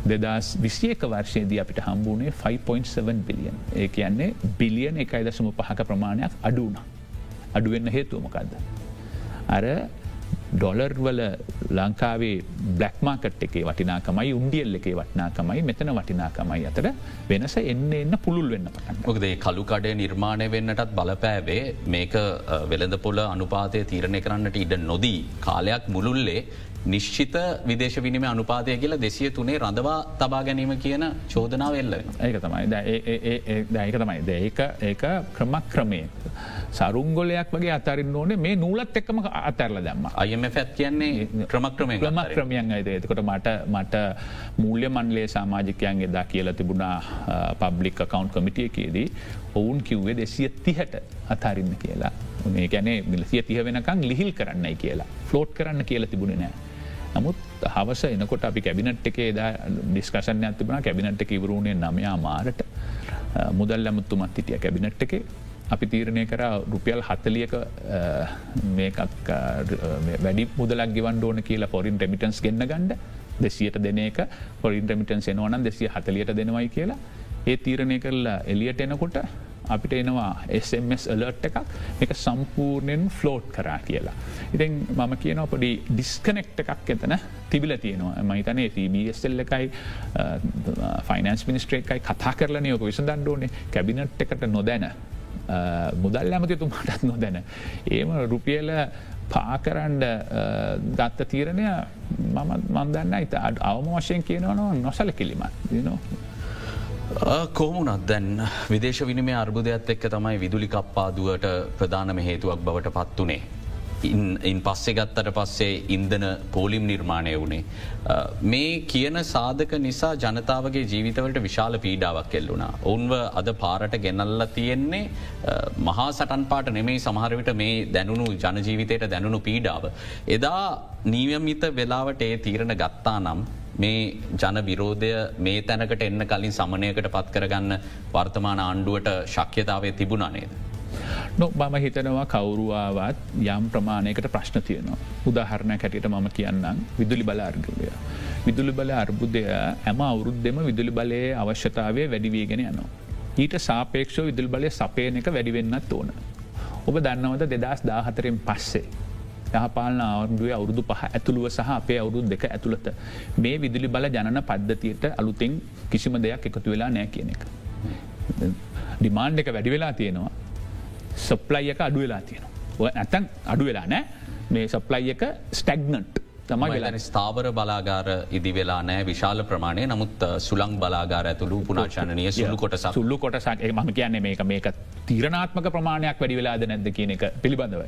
දෙදස් විසියක වර්ෂයේදී අපිට හම්බුණේ 5.7 බිලියන් ඒ කියන්නේ බිලියන් එකයි දශම පහක ප්‍රමාණයක් අඩුවන. අඩුවෙන්න හේතුවමකක්ද. අර ඩොලර් වල ලංකාවේ බ්ලක්මාකට් එකේ වටිනාකමයි උන්ඩියල් එකේ වටනාකමයි මෙතන වටිනාකමයි අතර වෙනස එන්න එන්න පුළුල් වෙන්න පටන්. මොකදේ කළුකඩේ නිර්මාණය වෙන්නටත් බලපෑවේ මේක වෙළඳ පොල අනුපාතය තීරණය කරන්නට ඉඩ නොදී කාලයක් මුළුල්ලේ නිශ්චිත විදේශ විනිම අනුපාතය කියලා දෙසිය තුනේ රඳවා තබා ගැනීම කියන චෝදනාව එල්ල ඒක තමයි දැක තමයි දෙක ඒක ක්‍රමක් ක්‍රමය. සරුංගොලයක් වගේ අතරින් ඕනේ. මේ නූලත් එක්කම අතරල දැම්ම. අයම ඇත් කියන්නේ ක්‍රමක්‍රමය ක්‍රම ක්‍රමයන් අයිද එතකොට මට මට මූල්‍ය මන්ලේ සාමාජිකයන් එදා කියලා තිබුණා පබ්ලික් කකවන්් කමිටියකේදී ඔවුන් කිව්වේ දෙසිය තිහට අතාරින්න කියලා. මේ ගැනේ මිලසිය තිය වෙනකං ලිහිල් කරන්නයි කියලා. ෆලෝට් කරන්න කියලා තිබුණ නෑ. නමුත් හවස එනකොට අපි කැබිනට් එකේ ද ඩිස්කසන ඇතිබන කැබිනට් එක ඉවරුණේ නමයා මාරට මුදල් ඇමුත්තුමත් හිටිය කැබිනට් එකේ අපි තීරණය කර රුපියල් හතලියක වැඩි මුදලක් ගෙවන් ඕන කියලා පොරින් රමිටන්ස් ගන්න ගණ්ඩ දෙසියට දෙන එක පොරින් රමිටන්ස් එනවනම් දෙසිය හතලියට දෙනවයි කියලා. ඒ තීරණය කරලා එලියට එනකොට අපිට එනවා SMS අලර්ට් එකක්. එක සම්පූර්ණයෙන් ෆ්ලෝට් කරා කියලා. ඉතින් මම කියන පොඩි ඩිස්කනෙක්් එකක් එතන තිබිල තියෙනවා. මහිතනේ TBSල් එකයි ෆයිනන්ස් මිනිස්ට්‍රේකයි කතා කරලනයක විසඳන්න ඕනේ. කැබිනට් එකට නොදැන. මුදල් ඇමතිතුමාටත් නොදැන. ඒම රුපියල පාකරන්ඩ ගත්ත තීරණය මම මන්දන්න අයිත අවම වශයෙන් කියනවනවා නොසල කිලිමත් දිනවා. කෝමුණත් දැන් විදේශ විනිමේ අර්බුදයක්ත් එක්ක තමයි විදුලි කප්පාදුවට ප්‍රධානම හේතුවක් බවට පත්වනේ. ඉන් පස්සෙ ගත්තට පස්සේ ඉන්දන පෝලිම් නිර්මාණය වුණේ. මේ කියන සාධක නිසා ජනතාවගේ ජීවිතවලට විශාල පීඩාවක් කෙල්ලුණා. ඔවුන්ව අද පාරට ගෙනල්ල තියෙන්නේ මහා සටන් පාට නෙමේ සමහරවිට මේ දැනුණු ජනජීවිතයට දැනුණු පීඩාව. එදා නීවමිත වෙලාවට ඒ තීරණ ගත්තා නම් මේ ජන විරෝධය මේ තැනකට එන්න කලින් සමනයකට පත් කරගන්න වර්තමාන ආණ්ඩුවට ශක්්‍යතාවය තිබුණනේද. නො මම හිතනවා කවුරුවාවත් යම් ප්‍රමාණයකට ප්‍රශ්න තියනවා. උදාහරණ කැටියට මම කියන්නම් විදුලි බල අර්ගලය. විදුලි බල අර්බුදය ඇම අවුරුද්දෙම විදුලි බලයේ අවශ්‍යතාවය වැඩිවීගෙන යනවා. ඊට සාපේක්ෂෝ විදුල් බලය සපයන එක වැඩිවෙන්නත් ඕන. ඔබ දන්නවද දෙදස් දාහතරෙන් පස්සේ. යහපාලන අවුරුවේ අවුරුදු පහ ඇතුළුව සහ අපේ අවුරුදු දෙක ඇතුළත මේ විදුලි බල ජනන පද්ධතියට අලුතින් කිසිම දෙයක් එකතු වෙලා නෑ කියන එක. ඩිමාන්් එක වැඩි වෙලා තියෙනවා සප්ලයි එක අඩු වෙලා තියෙනවා. ඇතන් අඩු වෙලා නෑ. මේ සප්ලයි එක ස්ටැග්නට් තමයි වෙලා ස්ථාවර බලාගාර ඉදි වෙලා නෑ. විශාල ප්‍රමාණය. නමුත් සුළං බලාගාර ඇතුළු පුනාචානනය සුළු කොට සුල්ලු කොටසක්. මම කියන්නේ මේක මේක තීරණාත්මක ප්‍රමාණයක් වැඩි වෙලාද නැද්ද කියන එක පිළිබඳව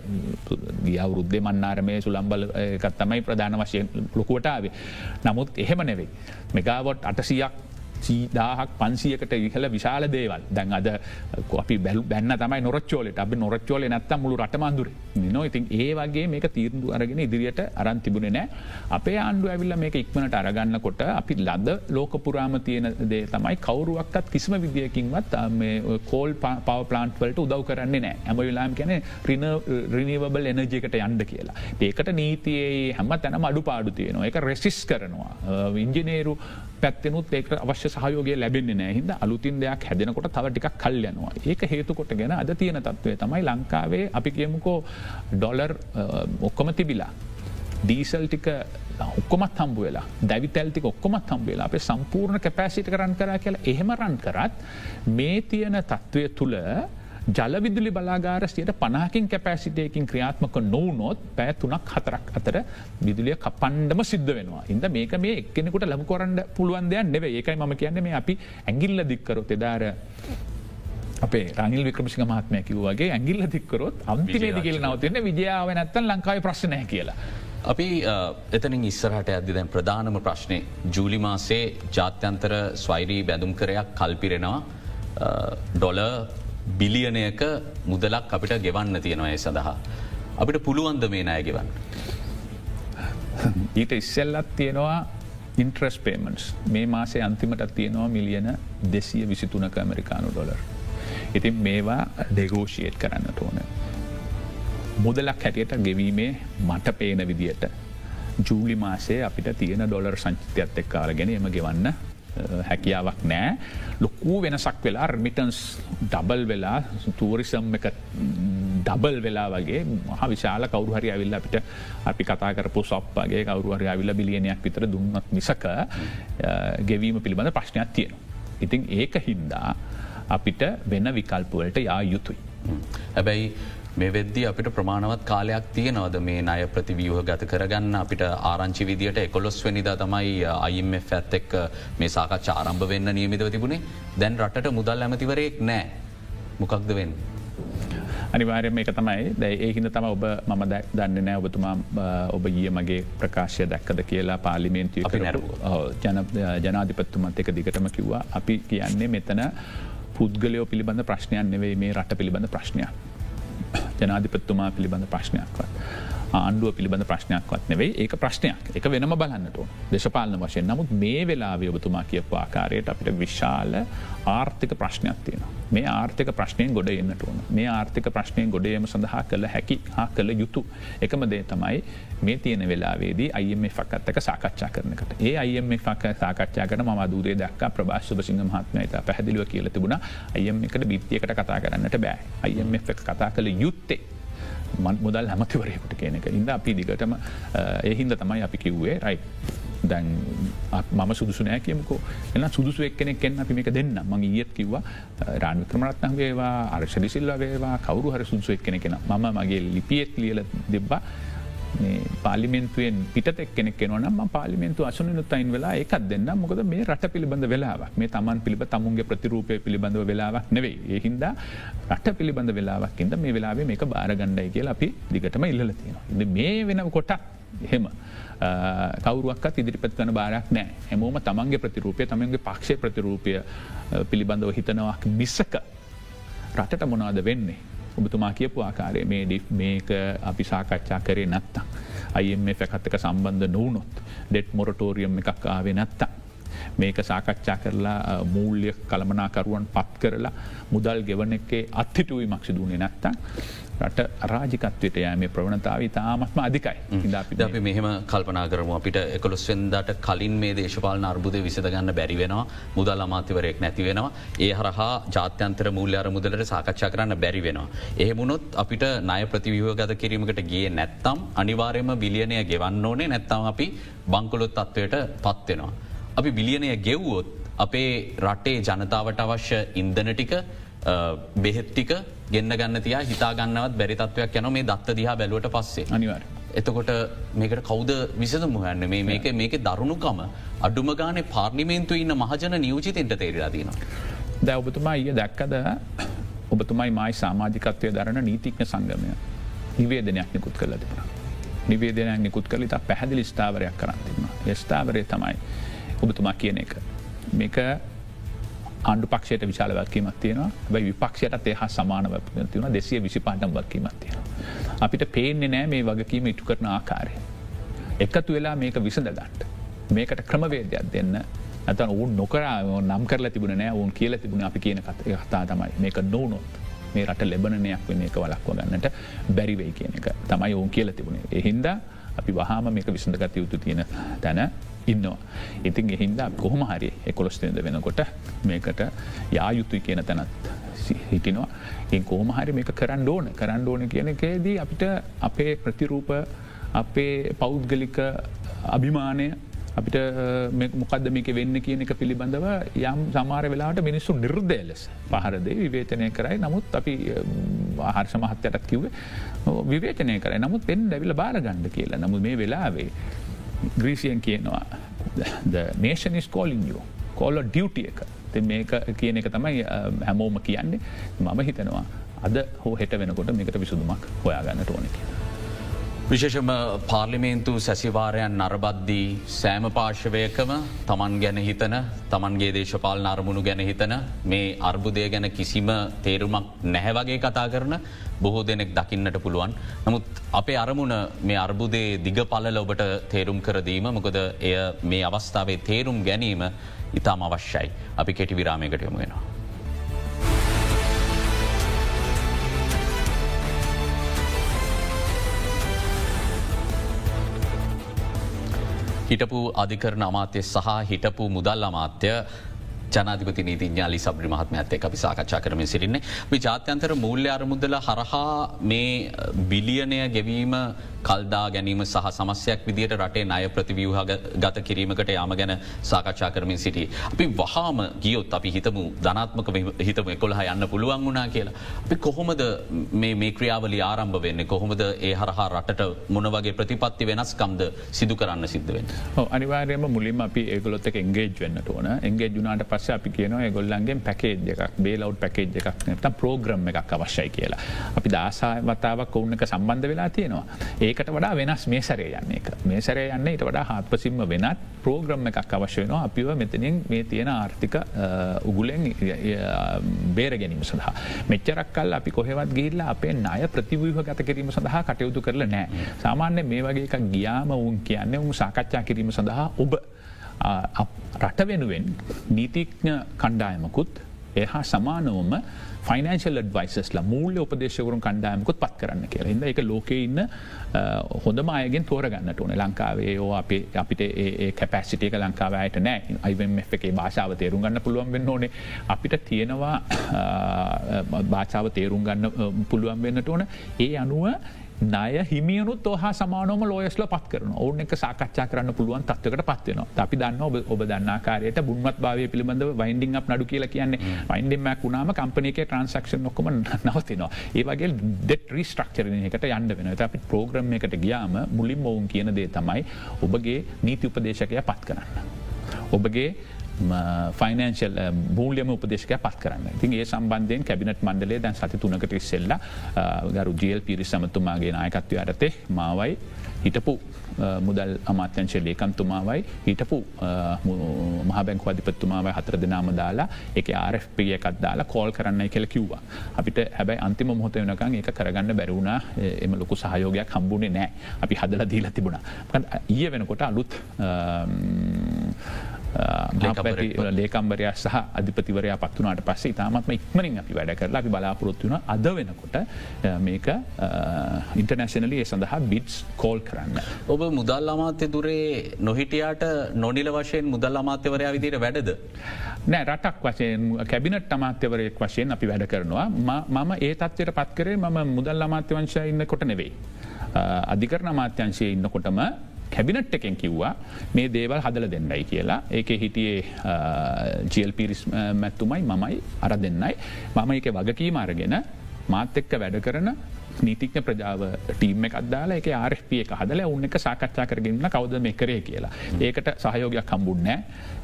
ගිය අවුරුද්ධ මන්නාරමය සුළම්බල එකත් තමයි ප්‍රධාන වශයෙන් ලොකුවටාවේ නමුත් එහෙම නෙවෙයි. මෙගාවොට් අටසියක් සීදාහක් පන්සියකට ඉහල විශාල දේවල්. දැන් අද අපි බැලු බැන්න තමයි නොරච්චෝලට. අපි නොරච්චෝල නැත්තම් මුළු රටමන්දුර නො ඉතින් ඒ වගේ මේක තීරදු අරගෙන ඉදිරියට අරන් තිබුණ නෑ. අපේ ආණ්ඩු ඇවිල්ල මේක ඉක්මනට අරගන්න කොට අපි ලද ලෝකපුරාම තියෙන දේ තමයි කවරුවක්කත් කිසිම විදිියකින්වත් කෝල් පව ප්ලාන්ට්වලට උදව් කරන්නේ නෑ. ඇම වෙලාම් කැන රින රිනිවබල් එනජයකට යන්ඩ කියලා. ඒකට නීතියේ හැම තැනම අඩු පාඩු තියෙනවා. එක රෙසිස් කරනවා. ඉංජිනේරු පැත්තෙනුත් ඒක අවශ්‍ය සහයෝගය ලැබෙන්නේ නෑහිද අලුතින් දෙයක් හැදෙනකොට තව ටිකක් කල්යනවා ඒක හේතුකොට ගැන අද තියෙන තත්ත්වය තමයි ලංකාවේ අපි කියමුකෝ ඩොලර් ඔක්කොම තිබිලා. ඩීසල් ටික ඔක්කොමත් හම්බු වෙලා දැවිතැල්තික ඔක්කොමත් හම්බේලා අපේ සම්පූර්ණ කැපෑසිට කරන් කර කියලා එහෙම රන් කරත් මේ තියෙන තත්ත්වය තුළ ජලවිදුලි බලාගාරස්යට පනාකින් කැපෑසිටයකින් ක්‍රියාත්මක නොවනොත් පැෑ තුනක් හතරක් අතර විදුලිය කපන්ඩම සිද්ධ වෙනවා. ඉද මේක මේ එක්කෙනෙකුට ලබ කොරන්න පුළුවන් දෙයක් නෙව ඒකයි ම කියන්නේ මේ අපි ඇගිල්ල දික්කරොත් එදාර අපේ රනිල් වික්‍රමසිංහ මහත්මය කිව්වගේ ඇගිල්ල දික්කරොත් අන්තිමේද කියල නවතින්න විජාව නැත්තන් ලංකායි ප්‍රශ්නය කියලා. අපි එතනින් ඉස්සරහට ඇදදි දැන් ප්‍රධානම ප්‍රශ්නය ජූලිමාසේ ජාත්‍යන්තර ස්වෛරී බැඳුම් කරයක් කල්පිරෙනවා ඩොල බිලියනයක මුදලක් අපිට ගෙවන්න තියෙනවා ඒ සඳහා. අපිට පුළුවන්ද මේ නය ගෙවන්න. ඊට ඉස්සෙල්ලත් තියෙනවා ඉන්ට්‍රස් පේමන්ස් මේ මාසේ අන්තිමටත් තියෙනවා මිලියන දෙසිය විසිතුනක ඇමරිකානු ඩොලර්. ඉතින් මේවා ඩෙගෝෂියේට් කරන්නට ඕන. මුදලක් හැටියට ගෙවීමේ මට පේන විදියට ජූලි මාසේ අපිට තියෙන ඩොලර් සංචිතයත් එක්කාල ගැන එම ගෙවන්න හැකියාවක් නෑ ලොකූ වෙනසක් වෙලා මිටන්ස් ඩබල් වෙලා තූරිසම් එක ඩබල් වෙලා වගේ මහ විශාල කවරු හරි ඇවිල්ල අපිට අපි කතා කරපු සොප්පගේ කවරු හරි ඇවිල්ල බිලියනයක් විතර දුන්නත් මිසක ගෙවීම පිළිබඳ ප්‍රශ්නයක් තියෙන. ඉතින් ඒක හින්දා අපිට වෙන විකල්පුවලට යා යුතුයි. හැබැයි මේ වෙද්දි අපිට ප්‍රමාණවත් කාලයක් තියෙනවද මේ අය ප්‍රතිවියහ ගත කරගන්න? අපිට ආරංචි විදිට එකොලොස් වනිද තමයි අයිම ඇත් එක් මේ සාකච්ඡ ආරම්භ වෙන්න නියමිතව තිබුණේ. දැන් රටට මුදල් ඇමතිවරයෙක් නෑ. මොකක්ද වෙන්න. අනිවාර්යම එක තමයි. දැ ඒහිද තම ඔබ මම දන්න නෑ. ඔබතුමා ඔබ ගිය මගේ ප්‍රකාශය දැක්කද කියලා පාලිමේන්තිය ජනාධිපත්තුමත් එක දිගටම කිව්වා. අපි කියන්නේ මෙතන පුද්ගලයෝ පිළිබඳ ප්‍රශ්නයන් නෙවෙයි මේ රට පිළිබඳ ප්‍රශ්නයක්. ජනාධිපත්තුමා පිළිබඳ ප්‍රශ්නයක්වත්. ආණ්ඩුව පිළිබඳ ප්‍රශ්නයක්වත් නෙවෙයි ඒක ප්‍රශ්නයක්. එක වෙනම බලන්නට දේශපාලන වශයෙන්. නමුත් මේ වෙලා ඔබතුමා කියපු ආකාරයට අපිට විශාල ආර්ථික ප්‍රශ්නයක් තියෙන. මේ ආර්ථික ප්‍රශ්නයෙන් ගොඩ එන්නට ඕන. මේ ආර්ථික ප්‍රශ්නයෙන් ගොඩේම සඳහා කළ හැකි හා කළ යුතු එකම දේ තමයි මේ තියෙන වෙලාවේදී අයම ෆක්කත්තක සාකච්ඡා කරනකට ඒ අයම ෆක් සාකච්ඡා කන ම දූදේ දක් ප්‍රභාශප සිංහ මහත්ම ත පැහදිලිව කියල තිබුණ. අයම එකට බිත්තියකට කතා කරන්නට බෑ. අයම කතා කළ යුත්තේ මුදල් හැමතිවරයකුට කියන එක. ඉද අපි දිගටම එහින්ද තමයි අපි කිව්වේ රයි දැන් මම සුදුසු නෑ කියමකෝ. එන්න සුදුසු එක්කෙනෙක් කෙන් අපි මේක දෙන්න. මං ඒත් කිව්වා රාණ වික්‍රමරත්න වේවා අර්ශලිසිල්ල වේවා කවරු හර සුදුසු එක්කෙන කෙන ම මගේ ලිපියෙත් ලියල දෙබ්බා. පාලිමෙන්තුවෙන් පිටෙක් කෙනෙක් ෙනවනම් පාලිමෙන්තු අසුනනුත් අයින් වෙලා එකක් දෙන්න මොකද මේ රට පිළිබඳ වෙලාවක් මේ තමන් පිළිබ තමුන්ගේ ප්‍රතිරූපය පිළිබඳව වෙලාවක් නෙවෙයි ඒහින්ද රට පිළිබඳ වෙලාවක් ඉද මේ වෙලාවේ මේක බාරගණ්ඩයි කියලා අපි දිගටම ඉල්ල තියෙනවා. මේ වෙන කොටක් එහෙම. කවරුවක් ඉදිරිපත් වන බාරක් නෑ හැමෝම තමන්ගේ ප්‍රතිරූපය තමන්ගේ පක්ෂය ප්‍රතිරූපය පිළිබඳව හිතනවක් මිස්සක රටට මොනාද වෙන්නේ. ඔබතුමා කියපු ආකාරය මේ ඩි් මේක අපි සාකච්ඡා කරේ නැත්තම්. අයම පැකත්තක සම්බන්ධ නූනොත් ඩෙට් මොරටෝරියම් එකක් ආවේ නැත්තම්. මේක සාකච්ඡා කරලා මූල්්‍ය කළමනාකරුවන් පත් කරලා මුදල් ගෙවන එකේ අත්හිටුවීමක් සිදුවනේ නැත්තම්. රට අරාජිකත්වයට යෑම ප්‍රවණතාව තාමත්ම අධිකයි. අපි අපි මෙහෙම කල්පනා කරම. අපිට එකොළොස්වෙන්දට කලින් මේ දේශපාල අර්බුද විසඳගන්න බැරිවෙනවා මුදල් අමාතිවරයෙක් නැති වෙනවා. ඒ හරහා ජාත්‍යන්තර මූල්‍ය අර මුදලට සාකච්ඡා කරන්න බැරි වෙනවා. එහෙමුණොත් අපිට ණය ප්‍රතිවියෝගත කිරීමකට ගේ නැත්තම් අනිවාරයම බිලියනය ගෙවන්න ඕනේ. නැත්තම් අපි බංකොලොත් තත්වයට පත්වෙනවා. අපි බිලියනය ගෙව්වොත් අපේ රටේ ජනතාවට අවශ්‍ය ඉන්දන ටික බෙහෙත්තික ගෙන්න්න ගන්න තියා හිතාගන්නවත් බැරිතත්වයක් යන මේ දත්ත දිහා බැලුවට පස්සේ අනිවර්. එතකොට මේකට කෞද විසඳ මුහන්න මේ මේක මේක දරුණුකම අඩුම ගානේ පාර්ලිමේන්තු ඉන්න මහජන නියෝජිතෙන්ට තේරලාදීනවා. දැ ඔබතුමා ඊය දැක්කද ඔබතුමයි මයි සාමාජිකත්වය දරන නීතික්න සංගමය නිවේදනයක් නිකුත් කරල තිබුණ. නිවේදනයක් නිකුත් කල තා පැහදිලි ස්ථාවරයක් කරන්තින්න. ස්ථාවරය තමයි ඔබතුමා කියන එක. මේක අන්ඩු පක්ෂයට විශාල වක්කීමත් තියෙනවා බයි විපක්ෂයට ඒ හා සමානව තිවන දෙසිය විසිපාටම් වක්කීමත් තියෙන. අපිට පේන්නේ නෑ මේ වගකීම ඉටු කරන ආකාරය. එකතු වෙලා මේක විසඳ ගන්ට. මේකට ක්‍රමවේදයක් දෙන්න ඇත ඔවුන් නොකර නම් කර තිබුණ නෑ ඔවුන් කියල තිබුණ අපි කියන කතා තමයි මේක නොනොත් මේ රට ලෙබනයක් වෙන එක වලක්ව ගන්නට බැරිවෙයි කියන එක තමයි ඔවුන් කියල තිබුණේ එහින්ද අපි වහාම මේක විසඳගත යුතු තියෙන තැන ඉන්නවා. ඉතින් එහින්ද කොහොම හරි එකොළොස්තේද වෙනකොට මේකට යායුතුයි කියන තැනත් හිටිනවා. ඉන් කෝම හරි මේක කරන්න ඕන කරන්න ඕන කියන එකේදී අපිට අපේ ප්‍රතිරූප අපේ පෞද්ගලික අභිමානය අපිට මොකද මේක වෙන්න කියන එක පිළිබඳව යම් සමාර වෙලාට මිනිස්සු නිර්දය ලෙස පහරදේ විවේචනය කරයි නමුත් අපි ආහර්ෂ මහත්තයටත් කිව්වේ විවේචනය කරයි නමුත් පෙන් දැවිල බාරගණ්ඩ කියලා නමු මේ වෙලාවේ ග්‍රීසියන් කියනවා. නේෂනිස් කෝලින් යෝ කෝල්ල ඩියුටිය එක. මේක කියන එක තමයි හැමෝම කියන්නේ. මම හිතනවා අද හෝ හෙට වෙනකොට මේකට විසුදුමක් හොයාගන්න ඕන කියලා. විශේෂම පාර්ලිමේන්තු සැසිවාරයන් නරබද්දී සෑම පාර්ශවයකම තමන් ගැන හිතන තමන්ගේ දේශපාල නර්මුණු ගැන හිතන මේ අර්බුදය ගැන කිසිම තේරුමක් නැහැවගේ කතා කරන බොහෝ දෙනෙක් දකින්නට පුළුවන්. නමුත් අපේ අරමුණ මේ අර්බුදේ දිග පලල ඔබට තේරුම් කරදීම මොකද එය මේ අවස්ථාවේ තේරුම් ගැනීම ඉතාම අවශ්‍යයි. අපි කෙටි විරාමයකට යොම හිටපු අධිකරන අමාත්‍ය සහ හිටපු මුදල් අමාත්‍ය ජනාධිපති නීතිඥාලි සබ්‍රි මහත්මඇත්තේ අපි සාකච්ඡා කරම සිරින්නේ මේ ජාත්‍යන්තර මූල්‍ය අරමුදල හරහා මේ බිලියනය ගෙවීම කල්දා ගැනීම සහ සමස්යක් විදිට රටේ අය ප්‍රතිවියහ ගත කිරීමකට යාම ගැන සාකච්ඡා කරමින් සිටි. අපි වහාම ගියොත් අපි හිතමු ධනාත්මක හිතම කොළහ යන්න පුළුවන් වුණනා කියලා. අපි කොහොමද මේ ක්‍රියාවලි ආරම්භ වෙන්න කොහොමද ඒ හරහා රටට මොනවගේ ප්‍රතිපත්ති වෙනස්කම්ද සිදු කරන්න සිද්ධවෙන්. අනිවාරයම මුලින් අපි ඒගොලොත් එක එංගේජ් වෙන්නට ඕන එන්ගේ ජුනාට පස්ස අපි කියන ගොල්ලන්ගේ පැකේජ් එකක් බේලව් පැකේජ් එකක් නත ප්‍රෝග්‍රම් එකක් අවශ්‍යයි කියලා. අපි දාසා වතාවක් ඔවුන්නක සම්බන්ධ වෙලා තියෙනවා. ඒකට වඩා වෙනස් මේ සරය යන්න එක මේ සරය යන්න ඊට වඩා හත්පසිම්ම වෙනත් ප්‍රෝග්‍රම් එකක් අවශ්‍ය වෙනවා අපිව මෙතනින් මේ තියෙන ආර්ථික උගුලෙන් බේර ගැනීම සඳහා. මෙච්චරක් කල් අපි කොහෙවත් ගිල්ලා අපේ අය ප්‍රතිවූහ ගත කිරීම සඳහා කටයුතු කරල නෑ. සාමාන්‍ය මේ වගේ එකක් ගියාම උන් කියන්න උන් සාකච්ඡා කිරීම සඳහා ඔබ රට වෙනුවෙන් නීතිඥ කණ්ඩායමකුත් එහා සමානවම ෆයිනන්ශල් ඩවයිසස්ලා මූල්‍ය උපදේශවරුන් කණ්ඩායමකුත් පත් කරන්න කියලා. හිද එක ලෝක ඉන්න හොඳ මයගෙන් තෝරගන්නට ඕන. ලංකාවේ ඕ අප අපිට ඒ කැපැසිටියක ලංකාවයට නෑ. අයිම එකේ භාෂාව තේරුම් ගන්න පුළුවන් වෙන්න ඕනේ. අපිට තියෙනවා භාෂාව තේරුම් ගන්න පුළුවන් වෙන්නට ඕන. ඒ අනුව ණය හිමියනුත් හා සමානම ලෝයස්ල පත් කරන ඔවුන් එක සාකච්ඡා කරන්න පුළුවන් තත්වකට පත්වෙන අපි දන්න ඔබ ඔබ දන්නාකාරයට බුන්වත් භාවය පිළිබඳව වයින්ඩිං අප නඩු කියලා කියන්නේ වයින්ඩෙන්මක් වුණාම කම්පනක ට්‍රන්සක්ෂන් නොකම නවතිනවා. ඒවගේ ඩෙට රිස්ට්‍රක්චරන එකට යන්න වෙන අපි ප්‍රෝග්‍රම් එකට ගියාම මුලින් ඔවුන් කියන දේ තමයි ඔබගේ නීති උපදේශකය පත් කරන්න. ඔබගේ ෆයිනන්ශල් මූල්‍යම උපදේශක පත් කරන්න තින් ඒ සම්බන්ධයෙන් කැබිනට මණ්ඩලේ දැන් සති තුනකට ඉස්සෙල්ල ගරු ජල් පිරි සමතුමාගේ නායකත්වය අරතේ මාවයි හිටපු මුදල් අමාත්‍යංශ ලේකන්තුමාවයි හිටපු මහබැංක අධිපත්තුමාවයි හතර දෙනාම දාලා එක ආරපිය එකත් දාලා කෝල් කරන්න කියල කිව්වා. අපිට හැබයි අන්තිම මොහොත වනකන් එක කරගන්න බැරුණා එම ලොකු සහයෝගයක් හම්බුණේ නෑ අපි හදල දීලා තිබුණ. ඊය වෙනකොට අලුත් ලේකම්බරයා සහ අධිපතිවරයා පත්වනාට පස්සේ තාමත්ම ඉක්මනින් අපි වැඩ කරලා අපි බලාපොරොත්තුවන අද වෙනකොට මේක ඉන්ටර්නැශනලි ඒ සඳහා බිට්ස් කෝල් කරන්න. ඔබ මුදල් අමාත්‍ය දුරේ නොහිටියාට නොනිල වශයෙන් මුදල් අමාත්‍යවරයා විදිර වැඩද. නෑ රටක් වශයෙන් කැබිනට අමාත්‍යවරයෙක් වශයෙන් අපි වැඩ කරනවා මම ඒ තත්වයට පත් කරේ මම මුදල් අමාත්‍යවංශය ඉන්න කොට නෙවෙයි. අධිකරන අමාත්‍යංශය ඉන්නකොටම කැබිනට් එකෙන් කිව්වා මේ දේවල් හදල දෙන්නයි කියලා. ඒක හිටියේ ජල් පිරිස් මැත්තුමයි මමයි අර දෙන්නයි. මම එක වගකීම අරගෙන මාත් එක්ක වැඩ කරන නීතිඥ ප්‍රජාව ටීම එක අදාලා එක ආර්ප එක හදල උන්න එක සාකච්ඡා කරගන්න කවද මේ කරේ කියලා. ඒකට සහයෝගයක් කම්බුන්නෑ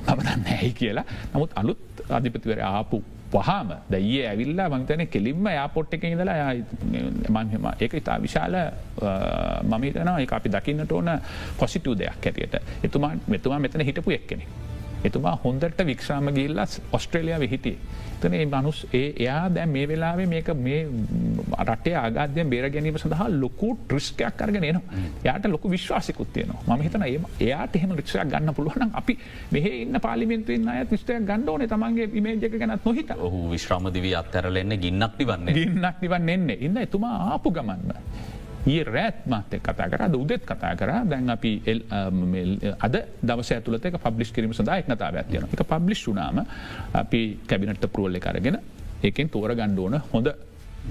පමණන්න ඇයි කියලා. නමුත් අලුත් අධිපතිවර ආපු පහම දැයේ ඇවිල්ලා මංතන කෙලින්ම යාපොට් එක ඉඳලා මංහෙම ඒක ඉතා විශාල මමිතන එක අපි දකින්නට ඕන පොසිටූ දෙයක් හැටියට එතුමා මෙතුමා මෙතන හිටපු එක්කෙනෙ. එතුමා හොඳට වික්ෂාම ගිල්ලස් ඔස්ට්‍රේලියයා විහිටිය. තන ඒ මනුස් ඒ එයා දැන් මේ වෙලාවේ මේක මේ රටේ ආගාධය බේර ගැනීම සඳහා ලොකු ට්‍රිස්කයක් අරගෙන න යායට ලොක විශ්වාසිකුත්තියන ම හිතන ඒ එයාට එහෙම රික්ෂයක් ගන්න පුළුවන් අපි මෙහ ඉන්න පාලිමෙන්තුවෙන් අය විස්ටයක් ගණ්ඩෝන තමන්ගේ ඉමේජක ගැනත් නොහිත ඔහු විශ්‍රාමදිවී අත්තරලෙන්න ගින්නක් නිවන්න. ගින්නක් නිවන්න. එන්නේ ඉන්න එතුමා ආපු ගමන්න. ඒ රෑත් මාතය කතා කර උදෙත් කතා කර දැන් අපි අද දවස ඇතුලත එක පබ්ලිස් කිරීම සඳහා එක්නතාව ඇතියන එක පබ්ලිස් වුනාම අපි කැබිනට පරුවල්ල කරගෙන ඒකෙන් තෝර ගණ්ඩෝන හොඳ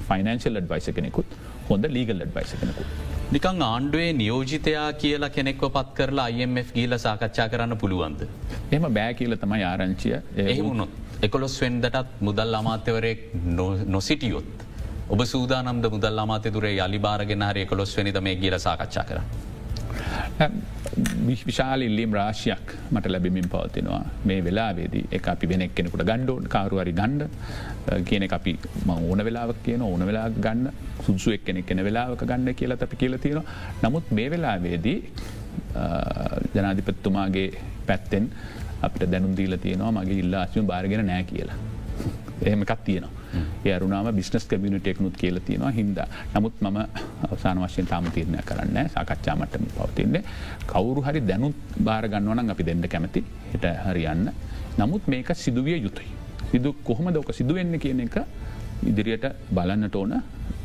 ෆයිනන්ශල් ඩ්වයිස කෙනෙකුත් හොඳ ලීගල් ඩ්වයිස කෙනෙකුත්. නිකං ආණ්ඩුවේ නියෝජිතයා කියලා කෙනෙක්ව පත් කරලා IMF ගීල සාකච්ඡා කරන්න පුළුවන්ද. එම බෑ කියල තමයි ආරංචිය එහමුණොත් එකොළොස් වෙන්දටත් මුදල් අමාත්‍යවරයෙක් නොසිටියොත්. ඔබ සූදානම්ද මුදල් අමාතය තුරේ යලි භාරගෙන හරය කොළොස් වනිද මේ ගිල සාකච්ඡා කර. විශාල ඉල්ලීම් රාශයක් මට ලැබිමින් පවතිනවා මේ වෙලාවේදී එක අපි වෙනෙක් කෙනෙකුට ගණ්ඩෝන් කාරුවරි ගණ්ඩ කියන අපි ම ඕන වෙලාවක් කියන ඕන වෙලා ගන්න සුදුසුවක් කෙනෙක් කෙන වෙලාවක ගන්න කියලා අපි කියල තියෙන නමුත් මේ වෙලාවේදී ජනාධිපත්තුමාගේ පැත්තෙන් අපිට දැනුන්දීල තියෙනවා මගේ ඉල්ලාශම භාරගෙන නෑ කියලා. එහෙමකත් තියෙනවා. ඒරුණාම බිස්නස් කමියනිටෙක්නුත් කියල තියෙනවා හින්ද. නමුත් මම අවසාන වශයෙන් තාම තිරණය කරන්න සාකච්ඡාමටම පවතින්නේ. කවුරු හරි දැනුත් භාරගන්නවනම් අපි දෙන්න කැමති හිට හරියන්න. නමුත් මේක සිදුවිය යුතුයි. සිදු කොහොම දෝක සිදුවෙන්න කියන එක ඉදිරියට බලන්නට ඕන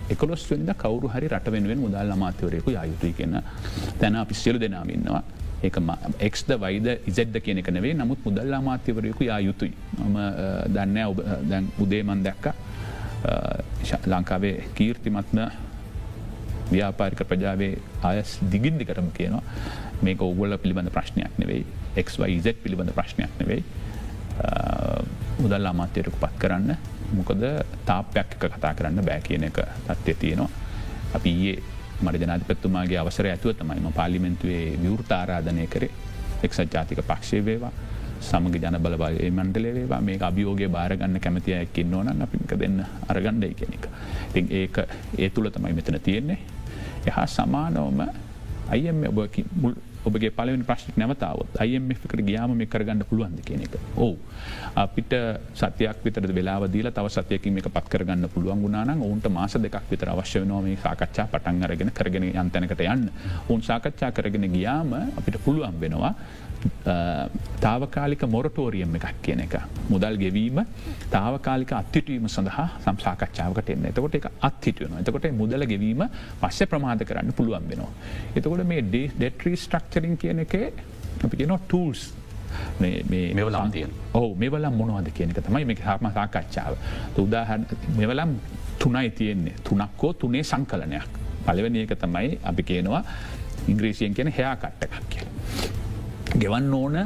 එකොස් වෙද කවරු හරි රට වෙනුවෙන් මුදල් අමාතවරයකු යුතුයි කියන තැන අපි සියලු දෙනාමින්නවා ඒක එක්ද වයිද ඉසෙද්ද කියනෙක නෙවේ නමුත් මුදල් අමාත්‍යවරයකු යා යුතුයි. ම දන්න ඔබ දැන් උදේමන් දැක්ක. ලංකාවේ කීර්තිමත්න ව්‍යාපාරික ප්‍රජාවේ අයස් දිගින්දිකටම කියනවා. මේක ඔගොල්ල පිළිබඳ ප්‍රශ්නයක් නෙවෙයි. එක්වයිZ පිළිබඳ ප්‍රශ්නයක් නෙවෙයි. මුදල් අමාත්‍යයටකු පත් කරන්න. මොකද තාපයක් එක කතා කරන්න බෑ කියන එක තත්ත්ය තියෙනවා. අපි ඒ මට ජනාතිපත්තුමාගේ අවසර ඇතුව තමයිම පාලිමෙන්තුවේ විවෘතාරාධනය කරේ එක්සත් ජාතික පක්ෂය වේවා සමග ජන බලබලය මණ්ඩලේවා මේ අභියෝගේ බාරගන්න කැමතියයක්කින්න ඕන අපික දෙන්න අරගණ්ඩයි කෙනෙක. ති ඒක ඒ තුළ තමයි මෙතන තියෙන්නේ. එහා සමානවම අයම ඔබ ඔබගේ පලවෙනි ප්‍රශ්ික් නැවතාවත් අයමකට ගයාම මේ කරගන්න පුළුවන්ද කියන එක. ඕ අපිට සතයක් විතර වෙලා දීල තව සතයකින් එක පත් කරගන්න පුළුවන් ගුණන ඔවුන්ට මාස දෙකක් විතර අවශ්‍ය නොම සාකච්ඡා පටන් අරගෙන කරගෙන යන්තැනකට යන්න උන් සාකච්ඡා කරගෙන ගියාම අපිට පුළුවන් වෙනවා තාවකාලික මොරටෝරියම් එකක් කියන එක. මුදල් ගෙවීම තාවකාලික අත්හිටවීම සඳහා සම්සාකච්ඡාවකට එන්න. එතකොට එක අත්හිටුවන එතකොට මුදල ගෙවීම පස්්‍ය ප්‍රමාද කරන්න පුළුවන් වෙනවා. එතකොට මේ ඩෙට්‍රී ස්ට්‍රක්චරින් කියන එක අපි කියන ටූල්ස් මෙවලාම් තිය ඕ මෙවල මොනවද කියනක තමයි මේ හම සාකච්ඡාව. උදාහ මෙවලම් තුනයි තියෙන්නේ. තුනක්කෝ තුනේ සංකලනයක්. පලවෙනි එක තමයි අපි කියනවා ඉංග්‍රීසියෙන් කියන හයා කට්ට එකක් කියලා. ගෙවන්න ඕන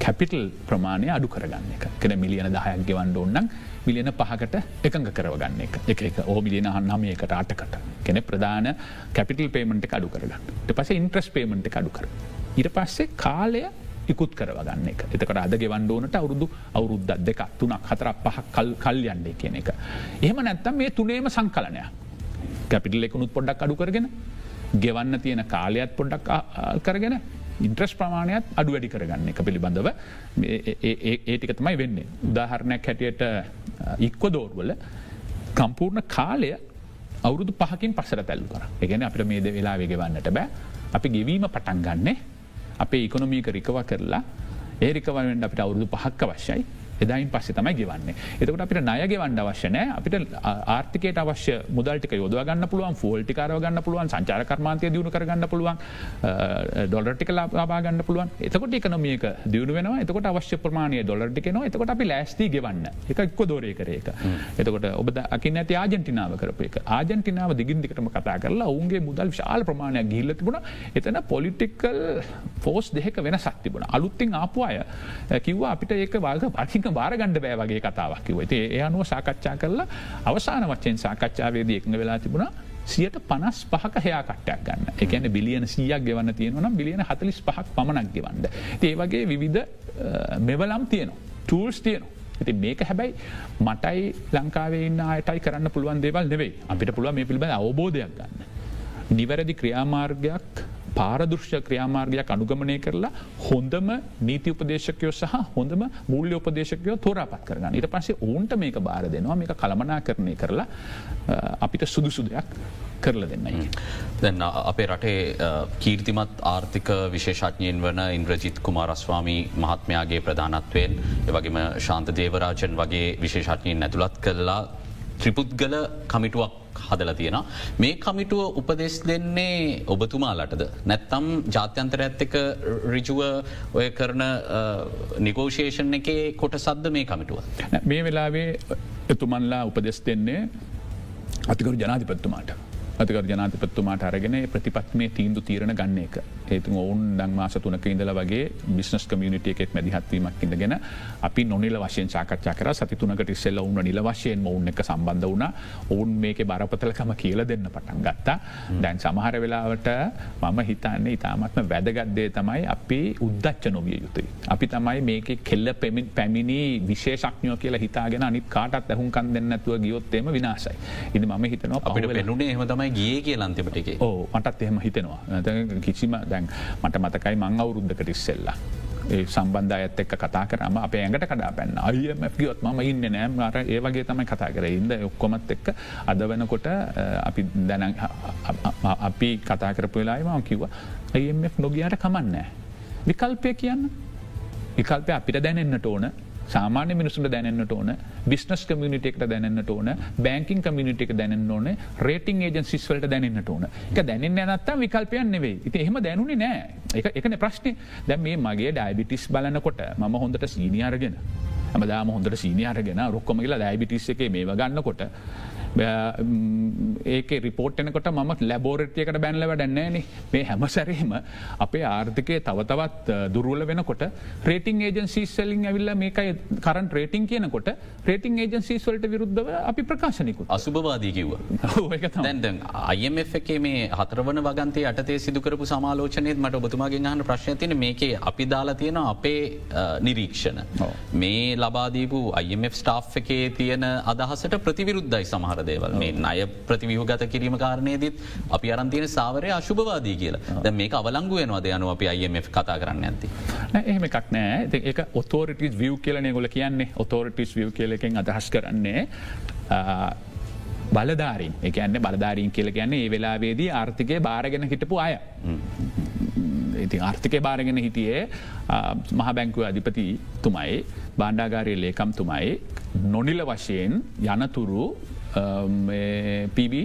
කැපිටල් ප්‍රමාණය අඩු කරගන්න එක. කන මිලියන දහයක් ගෙවන්න ඔන්නන් මිලියන පහකට එකඟ කරවගන්න එක. එක එක. ඕ මිලියන හන්නමයකට අටකට. කෙන ප්‍රධාන කැපිටල් පේමට අඩු කරගන්න. පස ඉන්ට්‍රස් පේමට අඩු කර. ඉට පස්සේ කාලය ඉකුත් කරවගන්න එක. එතකට අද ගෙවන්න ඕනට අවුරුදු අවුරුද්ද දෙක තුනක් හතර පහ කල් කල් යන්නේ කියන එක. එහෙම නැත්තම් මේ තුනේම සංකලනය කැපිටල් එකකුණුත් පොඩ්ඩක් අඩු කරගෙන ගෙවන්න තියෙන කාලයත් පොඩ්ඩක් කරගෙන ඉන්ට්‍රස් ප්‍රමාණයක් අඩු වැඩි කරගන්න එක පිළිබඳව. ඒටික තමයි වෙන්නේ. උදාහරණයක් හැටියට ඉක්වදෝර්වල කම්පූර්ණ කාලය අවුරුදු පහකින් පසර තැල්ලු කර. එකගෙන අපිට මේද වෙලා වෙගවන්නට බෑ. අපි ගෙවීම පටන් ගන්නේ අපේ ඉකොනොමීක රිකව කරලා ඒරිකවරෙන්ට අපිට අවුරුදු පහක්ක වශ්‍යයි එදායින් පස්සේ තමයි ගෙවන්නේ. එතකට අපිට ණය ගෙවන්ඩ අවශ්‍යනෑ අපිට ආර්ථිකයට අවශ්‍ය මුදල්ටික යොදගන්න පුළුවන් ෆෝල්ටි රගන්න පුළුවන් සංචාර කර්මාන්තය දියුණු කරගන්න පුළුවන් ඩොලර්ටික ලාබාගන්න පුළුවන්. එතකොට එකනමියක දියුණු වෙන එතකොට අවශ්‍ය ප්‍රමාණය ඩොලර්ටි න එතකොට අපි ලෑස්ති ගෙවන්න. එක එක්ක දෝරය කරේක එතකොට ඔබ අකි ඇති ආජටිනාව කරප එක. ආජටිනාව දිගින්දිකටම කතා කරලා ඔවුන්ගේ මුදල් ශාල ප්‍රමාණයක් ගිල්ල තිබුණ. එතන පොලිටිකල් ෆෝස් දෙක වෙන සක්තිබුණ අලුත්තිං ආපු අය කිව්වා අපිට ඒක වාග පටික බාරගණඩ බෑ වගේ කතාවක් කිව ති ඒ අනුව සාකච්ඡා කරලා අවසාන වච්චෙන් සාකච්ඡාවේදී එකඟ වෙලා තිබුණා සියට පනස් පහක හයා කට්ටයක් ගන්න එකන බිලියන සියක් ගෙවන්න තියෙනවනම් බිලියන හතලිස් පහක් පමණක් ගෙවන්ද. ඒ වගේ විවිධ මෙවලම් තියනවා. ටූල්ස් තියනවා. ඇති මේක හැබැයි මටයි ලංකාවේ ඉන්න අයටයි කරන්න පුළුවන් දේවල් නෙවෙයි අපිට පුළුව මේ පිළිබඳ අවබෝධයක් ගන්න. නිවැරදි ක්‍රියාමාර්ගයක් පාරදෘශ්‍ය ක්‍රියාමාර්ගයක් අනුගමනය කරලා හොඳම නීති උපදේශකයෝ සහ හොඳම මුල්්‍ය උපදේශකයෝ තෝරාපත් කරගන්න. ඉට පස්සේ ඔවුන්ට මේක බාර දෙනවා මේක කළමනා කරණය කරලා අපිට සුදුසු දෙයක් කරල දෙන්නයි. දැන්න අපේ රටේ කීර්තිමත් ආර්ථික විශේෂඥයෙන් වන ඉන්ද්‍රජිත් කුමාරස්වාමී මහත්මයාගේ ප්‍රධානත්වයෙන් එවගේම ශාන්ත දේවරාජන් වගේ විශේෂඥයෙන් ඇතුළත් කරලා ත්‍රිපුද්ගල කමිටුවක් හදල තියෙන. මේ කමිටුව උපදෙස් දෙන්නේ ඔබතුමාලටද. නැත්තම් ජාත්‍යන්තර ඇත්තක රිජුව ඔය කරන නිගෝෂේෂන් එක කොට සද්ද මේ කමිටුව. මේ වෙලාවේ එතුමන්ලා උපදෙස් දෙන්නේ අතිකරු ජනාධිපත්තුමාට. අතිකර ජනාතිපත්තුමාට අරගෙන ප්‍රතිපත්මේ තීන්දු තීරණ ගන්න එක. ඒතු ඔවුන් දං මාස තුනක ඉඳල වගේ බිස්නස් කමියනිට එකෙක් මැදිහත්වීමක් ඉඳගෙන අපි නොනිල වශයෙන් සාකච්ඡා කර. සතිතුනකට ඉස්සෙල්ල ඔන්න නිල වශයෙන් ඔවුන් එක සම්බන්ධ වුණ. ඔවුන් මේක බරපතලකම කියල දෙන්න පටන් ගත්තා. දැන් සමහර වෙලාවට මම හිතන්නේ ඉතාමත්ම වැදගත්දේ තමයි අපි උද්දච්ච නොවිය යුතුයි. අපි තමයි මේක කෙල්ල පෙමින් පැමිණි විශේෂක්ඥෝ කියලා හිතාගෙන අනිත් කාටත් ඇහුන්කන් දෙන්නතුව ගියොත්තේම විනාසයි. ඉදි ම හිතනවා අපිට පෙනුනේ හමතමයි ගිය කිය ලන්තිමට එක. ඕ මටත් එහෙම හිතෙනවා. කිසිම දැන් මට මතකයි මං අවුරුද්ධකට ඉස්සෙල්ලා. ඒ සම්බන්ධ ඇත් එක්ක කතා කරම අප ඇඟට කඩා පැන්න. අයම ගියොත් ම ඉන්න නෑම් අර ඒවගේ තමයි කතා කර. ඉද ඔක්කොමත් එක්ක අද වෙනකොට අපි දැන අපි කතා කරපු වෙලායි මම කිව්ව අයF නොගයාට කමන්නෑ. විකල්පය කියන්න. විකල්පය අපිට දැනෙන්න්නට ඕන. සාමාන්‍ය මිනිසුට දැනන්නට ඕන බිස්නස් කමිනිට එකට දැනන්නට ඕන බැංකින් කමිනිට එක දැනන්න ඕන රේටිං ඒජන්සිස්වලට දැනන්නට ඕන. එක දැනන්න නත්තා විකල්පයන් නෙවෙයි. ඉති එහෙම දැනුනේ නෑ. එක එකන ප්‍රශ්නය දැ මේ මගේ ඩයිබිටිස් බලන්නකොට ම හොඳට සීනියාරගෙන ඇමදාම හොඳට සීනියාරගෙන රොක්කොම කියලා ඩයිබිටිස් එක මේ ගන්නකොට ඒක රිපෝට්නකොට ම ලැබෝරටයකට බැන්ල වැඩන්නේන මේ හැම සැරේම අපේ ආර්ථකය තවතවත් දුරුවල වෙනකොට රේටිං ඒජන්සිස්සලින් ඇවිල්ල මේකයි කරන් රේටිං කියනකොට රේටිං ඒජන්සිස්වලට විරුද්ධව අපි ප්‍රකාශනයකු අසුභවාදී කිව්ව. දැන්ඩ අයම එකේ මේ හතරවන වගන්තේ අටතේ සිදුකරපු සමාලෝචනයත් මට ඔබතුමාගේ හන ප්‍රශ්න තින මේකේ අපි දාලා තියෙන අපේ නිරීක්ෂණ. මේ ලබාදීපු අයම ස්ටාෆ් එකේ තියෙන අදහසට ප්‍රතිවිරුද්ධයි සමහර සමහර දේවල්. මේ අය ප්‍රතිවියහගත කිරීම කාරණයේදත් අපි අරන්තියන සාවරය අශුභවාදී කියලා. ද මේක අවලංගු වෙනවාද? යනු අපි අයිම කතා කරන්න ඇති. එහෙම එකක් නෑ. එක ඔතෝරිටිස් විය් කියලන ගොල කියන්නේ. ඔතෝරිටිස් විය් කියලකින් අදහස් කරන්නේ බලධාරින්. එකන්න බලධාරීන් කියල කියන්නේ ඒ වෙලාවේදී ආර්ථිකය බාරගෙන හිටපු අය. ඉති ආර්ථිකය බාරගෙන හිටියේ මහ බැංකුව අධිපති තුමයි බාණ්ඩාගාරය ලේකම් තුමයි නොනිල වශයෙන් යනතුරු පිබි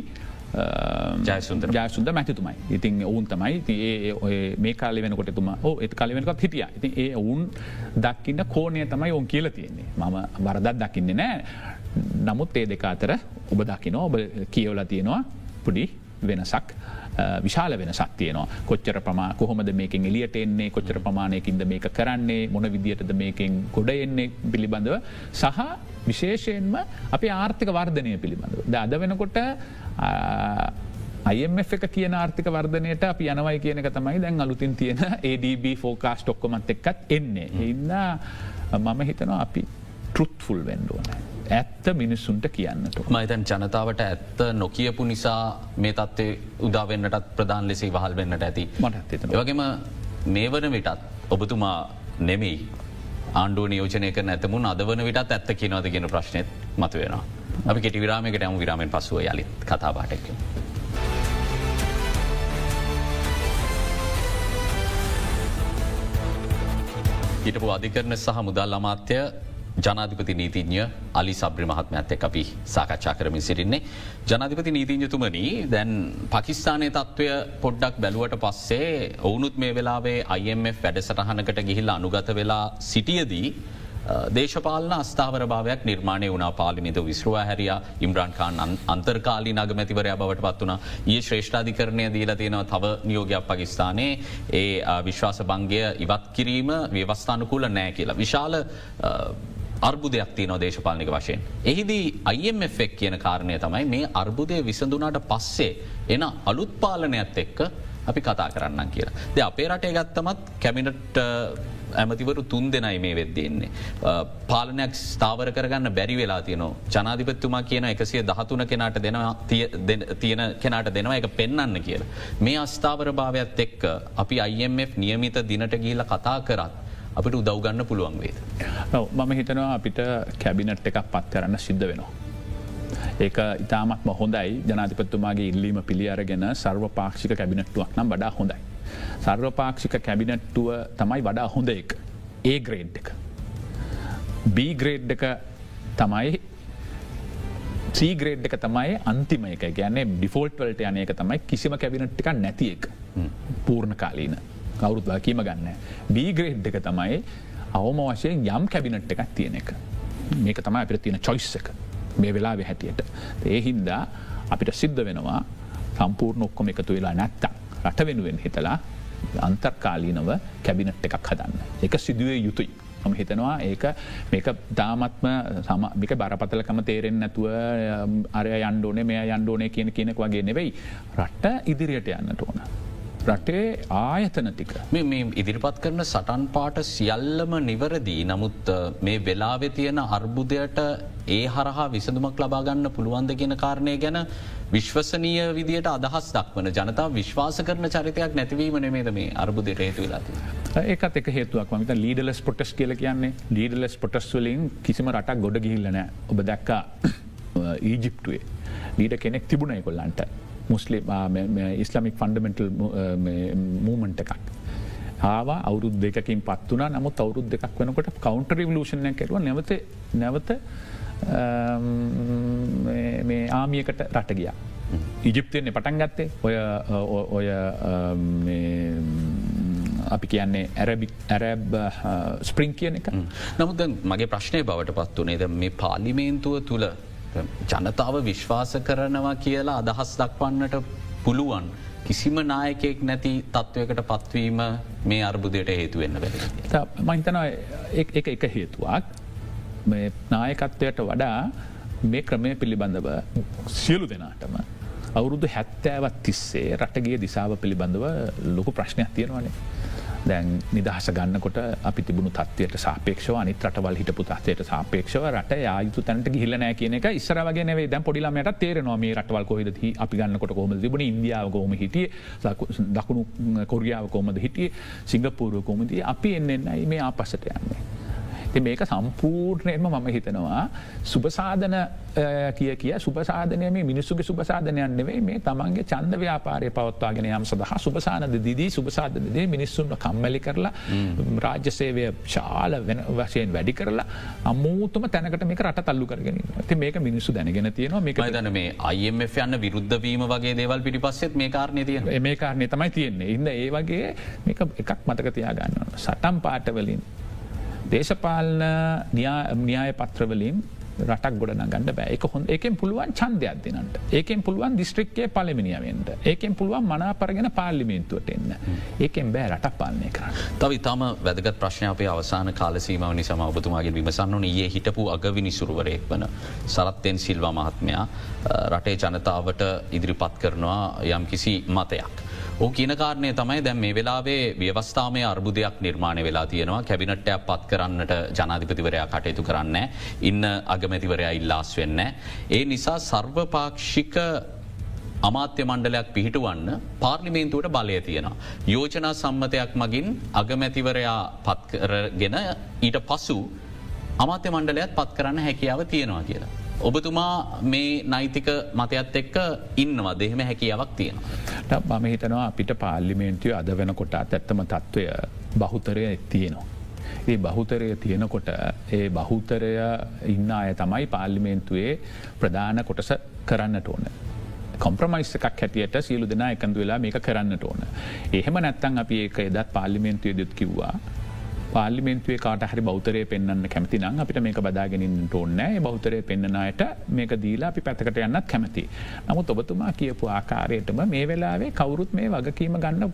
ජයසුන්ද මැතිතුමයි. ඉතින් ඔවුන් තමයි ඒ මේ කාල වෙනකොට තුම ඕ එත් කාල වෙනකත් හිටිය. ඉතින් ඒ ඔවුන් දක්කින්න කෝනය තමයි ඔවන් කියල තියෙන්නේ. මම වරදත් දකින්නේ නෑ. නමුත් ඒ දෙක අතර ඔබ දකිනෝ ඔබ කියවල තියෙනවා පුඩි වෙනසක් විශාල වෙන සත්තියනවා කොච්චර ප්‍රමා කොහොමද මේකින් එලියට එන්නේ කොච්චර ප්‍රමාණයකින්ද මේක කරන්නේ මොන විදිහටද මේකින් ගොඩ එන්නේ පිළිබඳව සහ විශේෂයෙන්ම අපි ආර්ථික වර්ධනය පිළිබඳව. ද අද වෙනකොට අයF එක කියන ආර්ථික වර්ධනයට අප යනවයි කියන එක තමයි දැන් අලුතින් තියෙන ADB ෆෝකාස් ටොක්කොමත් එක්කත් එන්නේ. ඉන්න මම හිතනවා අපි තෘත්ෆුල් වෙන්ඩුවන. ඇත්ත මිනිස්සුන්ට කියන්නට. මයිතන් ජනතාවට ඇත්ත නොකියපු නිසා මේ තත්වේ උදාවෙන්නටත් ප්‍රධාන ලෙසේ වහල් වෙන්නට ඇති මට වගේම මේ වන විටත් ඔබතුමා නෙමෙයි ආණ්ඩුව නියෝජනය කර ඇතමුණ අද වන විටත් ඇත්ත කියනවද කියන ප්‍රශ්නයත් මතුවෙන. අපි කෙටි විරාමයකට ඇම විරාමෙන් පසුව යළිත් කතාපාටක. හිටපු අධිකරන සහ මුදල් අමාත්‍ය ජනාධිපති නීතිඥ අලි සබ්‍රි මහත්ම ඇත්තෙක් අපි සාකච්ඡා කරමින් සිරින්නේ. ජනාධිපති නීතිංජතුමනි දැන් පකිස්ානය තත්ත්වය පොඩ්ඩක් බැලුවට පස්සේ ඔවුනුත් මේ වෙලාවේ IMF වැඩසටහනකට ගිහිල්ල අනුගත වෙලා සිටියදී දේශපාලන අස්ථාවර භාවයක් නිර්මාණය වුණ පාලිමිත විශ්රවා හැරිය ඉම්රාන්කාන් අන්තර්කාලි නගමැතිවරය බවට පත් වන ඒ ශ්‍රේෂ්ඨාධිකරණය දීල තියෙනව තව නියෝගයක් පකිස්ානයේ ඒ විශ්වාස බංගය ඉවත් කිරීම ව්‍යවස්ථානකුල නෑ කියලා. විශාල අර්බුදයක් තියනෝ දේශපාලනික වශයෙන්. එහිදී IMF කියන කාරණය තමයි මේ අර්බුදය විසඳනාට පස්සේ එන අලුත් පාලනයක්ත් එක්ක අපි කතා කරන්න කියලා. ද අපේ රටේ ගත්තමත් කැමිනට් ඇමතිවරු තුන් දෙනයි මේ වෙද්දෙන්නේ. පාලනයක් ස්ථාවර කරගන්න බැරි වෙලා තියනවා ජනාධිපත්තුමා කියන එකසිය දහතුන කෙනාට දෙනවා තියෙන කෙනාට දෙනවා එක පෙන්න්න කියලා. මේ අස්ථාවර භාවයක් එක්ක අපි IMF නියමිත දිනට ගීල කතා කරත්. අපිට උදව්ගන්න පුළුවන් වේද. මම හිතනවා අපිට කැබිනට් එකක් පත් කරන්න සිද්ධ වෙනවා. ඒක ඉතාමත්ම හොඳයි ජනාතිපත්තුමාගේ ඉල්ලීම පිළි අරගෙන සර්ව පාක්ෂික කැබිනට්ටුවක් නම් වඩා හොඳයි. සර්වපාක්ෂික කැබිනට්ටුව තමයි වඩා හොඳ එක ඒ ග්‍රේඩ් එක. බීග්‍රේඩ් එක තමයි සීග්‍රේඩ් එක තමයි අන්තිම එක ගැන ඩිෆෝල්ට් වලට යන එක තමයි කිසිම කැබිනට් එක නැති එක පූර්ණ කාලීන කවුරුත් වකීම ගන්න. බීග්‍රේඩ් එක තමයි අවම වශයෙන් යම් කැබිනට් එකක් තියෙන එක. මේක තමයි අපිට තියෙන චොයිස් එක මේ වෙලා හැටියට. ඒ හින්දා අපිට සිද්ධ වෙනවා සම්පූර්ණ ඔක්කොම එකතු වෙලා නැත්තම්. රට වෙනුවෙන් හිතලා අන්තර්කාලීනව කැබිනට් එකක් හදන්න. එක සිදුවේ යුතුයි. ම හිතනවා ඒක මේක දාමත්ම සමමික බරපතලකම තේරෙන් නැතුව අරය යන්ඩෝනේ මේ යන්ඩෝනේ කියන කියනෙක් වගේ නෙවෙයි. රට්ට ඉදිරියට යන්නට ඕන. රටේ ආයතන ටික. මේ ඉදිරිපත් කරන සටන් පාට සියල්ලම නිවරදී නමුත් මේ වෙලාවෙ තියෙන අර්බුදයට ඒ හරහා විසඳුමක් ලබාගන්න පුළුවන්ද කියන කාරණය ගැන විශ්වසනීය විදියට අදහස් දක්වන ජනතා විශ්වාස කරන චරිතයක් නැතිවීම නෙමේද මේ අර්බුදයට හේතු වෙලාති. ඒකත් එක හේතුවක්. මත ලීඩලස් පොටස් කියල කියන්නේ ලීඩලස් පොටස් වලින් කිසිම රටක් ගොඩ ගිහිල්ලන ඔබ දැක්කා ඊජිප්ටුවේ ලීඩ කෙනෙක් තිබුණයි කොල්ලන්ට මුස්ලිම් ඉස්ලාමික් ෆන්ඩමෙන්ටල් මූමන්ට එකක්. ආවා අවුරුද් දෙකින් පත්වන නමුත් අවුරුද් දෙකක් වෙනකොට කවන්ට රිවලූෂණය කෙරුව. නැවත නැවත මේ ආමියකට රට ගිය. ඉජිප්තයන්නේ පටන් ගත්තේ. ඔය ඔය අපි කියන්නේ ඇරබි ඇරැබ් ස්ප්‍රිං කියන එක. නමුද මගේ ප්‍රශ්නය බවට පත් වනේද මේ පාලිමේන්තුව තුළ ජනතාව විශ්වාස කරනවා කියලා අදහස් දක්වන්නට පුළුවන්. කිසිම නායකෙක් නැති තත්ත්වයකට පත්වීම මේ අර්බුදයට හේතුවෙන්න වැ. මහිතන එක එක හේතුවක් නායකත්වයට වඩා මේ ක්‍රමය පිළිබඳව සියලු දෙනාටම අවුරුදු හැත්තෑවත් තිස්සේ රටගේ දිසාව පිළිබඳව ලොකු ප්‍රශ්නයක් තියෙනවානේ. දැන් නිදහස ගන්නකොට අපි තිබුණු තත්වයට සාපේක්ෂව අනිත් රටවල් හිටපු තත්වයට සාපේක්ෂව රට ආයුතු තැනට ගිහිලනෑ කියන එක ඉස්සරවගේ නේ දැන් පොඩිලමට තේරනවා මේ රටවල් කොහෙද අපි ගන්නකොට කොම තිබුණ? ඉන්දියාව කෝම හිටිය? දකුණු කොරියාව කෝමද හිටිය? සිංගපූරුව කොමදී අපි එන්නෙන්නයි මේ ආපසට යන්නේ. ති මේක සම්පූර්ණයම මම හිතනවා සුපසාධන කිය කිය. සුපසාධනය මේ මිනිස්සුගේ සුපසාධනයන් නෙවෙයි. මේ තමන්ගේ චන්ද ව්‍යාපාරය පවත්වාගෙන යම් සඳහා සුපසානද දිදී සුපසාධනදේ මිනිස්සුන්ට කම්මලි කරලා රාජ්‍ය සේවය ශාල වෙන වශයෙන් වැඩි කරලා අම්මූතුම තැනකට මේක රට තල්ලු කරගෙන ති මේක මිනිස්සු දැනගෙන තියෙනවා. මේක දන මේ අයිF යන්න විරුද්ධවීම වගේ දේවල් පිටිපස්සෙත් මේ කාරණය තිය මේ කාරණය තමයි තියෙන්නේ. ඉන්න ඒ වගේ මේක එකක් මතක තියාගන්න සටම් පාටවලින් දේශපාලන න්‍යාය පත්‍රවලින් රටක් ගොඩන ගන්න බෑ. එක හොඳ එකෙන් පුළුවන් චන්දයක් දෙනට ඒකෙන් පුළුවන් දිස්ත්‍රික්කේ පලමිනිියවෙන්ට ඒකෙන් පුළුවන් මනාපරගෙන පාල්ලිමේන්තුවට එන්න. ඒකෙන් බෑ රටක් පාලනය කරන්න. තව ඉතාම වැදගත් ප්‍රශ්නය අවසාන කාලසීමාව නිසම ඔබතුමාගේ විමසන්න ඒ හිටපු අගවිනිසුරුවරයෙක් වන සරත්තයෙන් සිල්වා මහත්මයා රටේ ජනතාවට ඉදිරිපත් කරනවා යම් කිසි මතයක්. ඕ කියන කාරණය තමයි දැම් මේ වෙලාවේ ව්‍යවස්ථාමය අර්බුදයක් නිර්මාණය වෙලා තියෙනවා කැබිනට්ටයක් පත් කරන්නට ජනාධිපතිවරයා කටයුතු කරන්න ඉන්න අගමැතිවරයා ඉල්ලාස් වෙන්න. ඒ නිසා සර්වපාක්ෂික අමාත්‍ය මණ්ඩලයක් පිහිටුවන්න පාර්ලිමේන්තුවට බලය තියෙනවා. යෝජනා සම්මතයක් මගින් අගමැතිවරයා පත්කරගෙන ඊට පසු අමාත්‍ය මණ්ඩලයක් පත් කරන්න හැකියාව තියෙනවා කියලා. ඔබතුමා මේ නෛතික මතයත් එක්ක ඉන්නවා දෙහෙම හැකියාවක් තියෙන. මම හිතනවා අපිට පාල්ලිමේන්තිය අද වෙන කොටත් ඇත්තම තත්ත්වය බහුතරය තියෙනවා. ඒ බහුතරය තියෙනකොට ඒ බහුතරය ඉන්න අය තමයි පාර්ලිමේන්තුවේ ප්‍රධාන කොටස කරන්නට ඕන. කොම්ප්‍රමයිස් එකක් හැටියට සියලු දෙනා එකඳ වෙලා මේක කරන්නට ඕන. එහෙම නැත්තන් අපි ඒක එදත් පාර්ලිමේන්තුවය දුත් කිව්වා පාලිමෙන්තුවේ කාට හරි බෞතරය පෙන්න්න කැමති නම් අපිට මේක බදාගෙනින් ඕන්නෑ බෞතරය පෙන්න්නනයට මේක දීලා අපි පැතකට යන්නත් කැමති. නමුත් ඔබතුමා කියපු ආකාරයටම මේ වෙලාවේ කවුරුත් මේ වගකීම ගන්න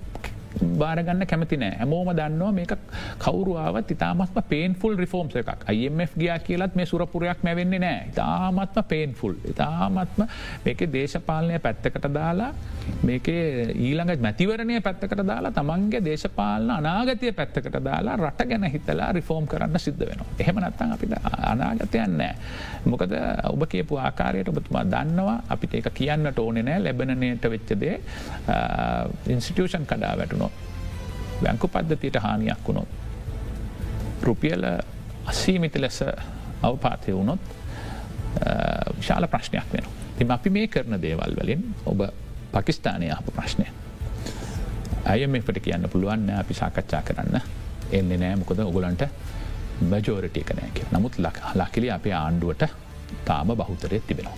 බාරගන්න කැමති නෑ හැමෝම දන්නවා මේක කවරුවාවත් ඉතාමත්ම පේන්ෆුල් රිෆෝම්ස් එකක් IMF ගියා කියලත් මේ සුරපුරයක් මැවෙන්නේ නෑ ඉතාමත්ම පේන්ෆුල් ඉතාමත්ම මේක දේශපාලනය පැත්තකට දාලා මේක ඊළඟ මැතිවරණය පැත්තකට දාලා තමන්ගේ දේශපාලන අනාගතය පැත්තකට දාලා රට ගැන හිතලා රිෆෝම් කරන්න සිද්ධ වෙනවා. එහෙම නත්තන් අපිට අනාගතයන්නෑ. මොකද ඔබ කියපු ආකාරයට ඔබතුමා දන්නවා අපිට ඒක කියන්නට ඕනෙ නෑ ලැබනනයට වෙච්චදේ ඉන්ස්ටිටියෂන් කඩා වැටුන වුණොත් බැංකු පද්ධතියට හානියක් වුණොත් රුපියල අසීමිති ලෙස අවපාතය වුණොත් විශාල ප්‍රශ්නයක් වෙන. තිම අපි මේ කරන දේවල් වලින් ඔබ පකිස්ථානය අප ප්‍රශ්නය. අයමට කියන්න පුළුවන් අපි සාකච්ඡා කරන්න එන්නේ නෑ මොකද ඔගුලන්ට මජෝරටිය කනෑ කිය නමුත් ලකිලි අපේ ආණ්ඩුවට තාම බහුතරය තිබෙනවා.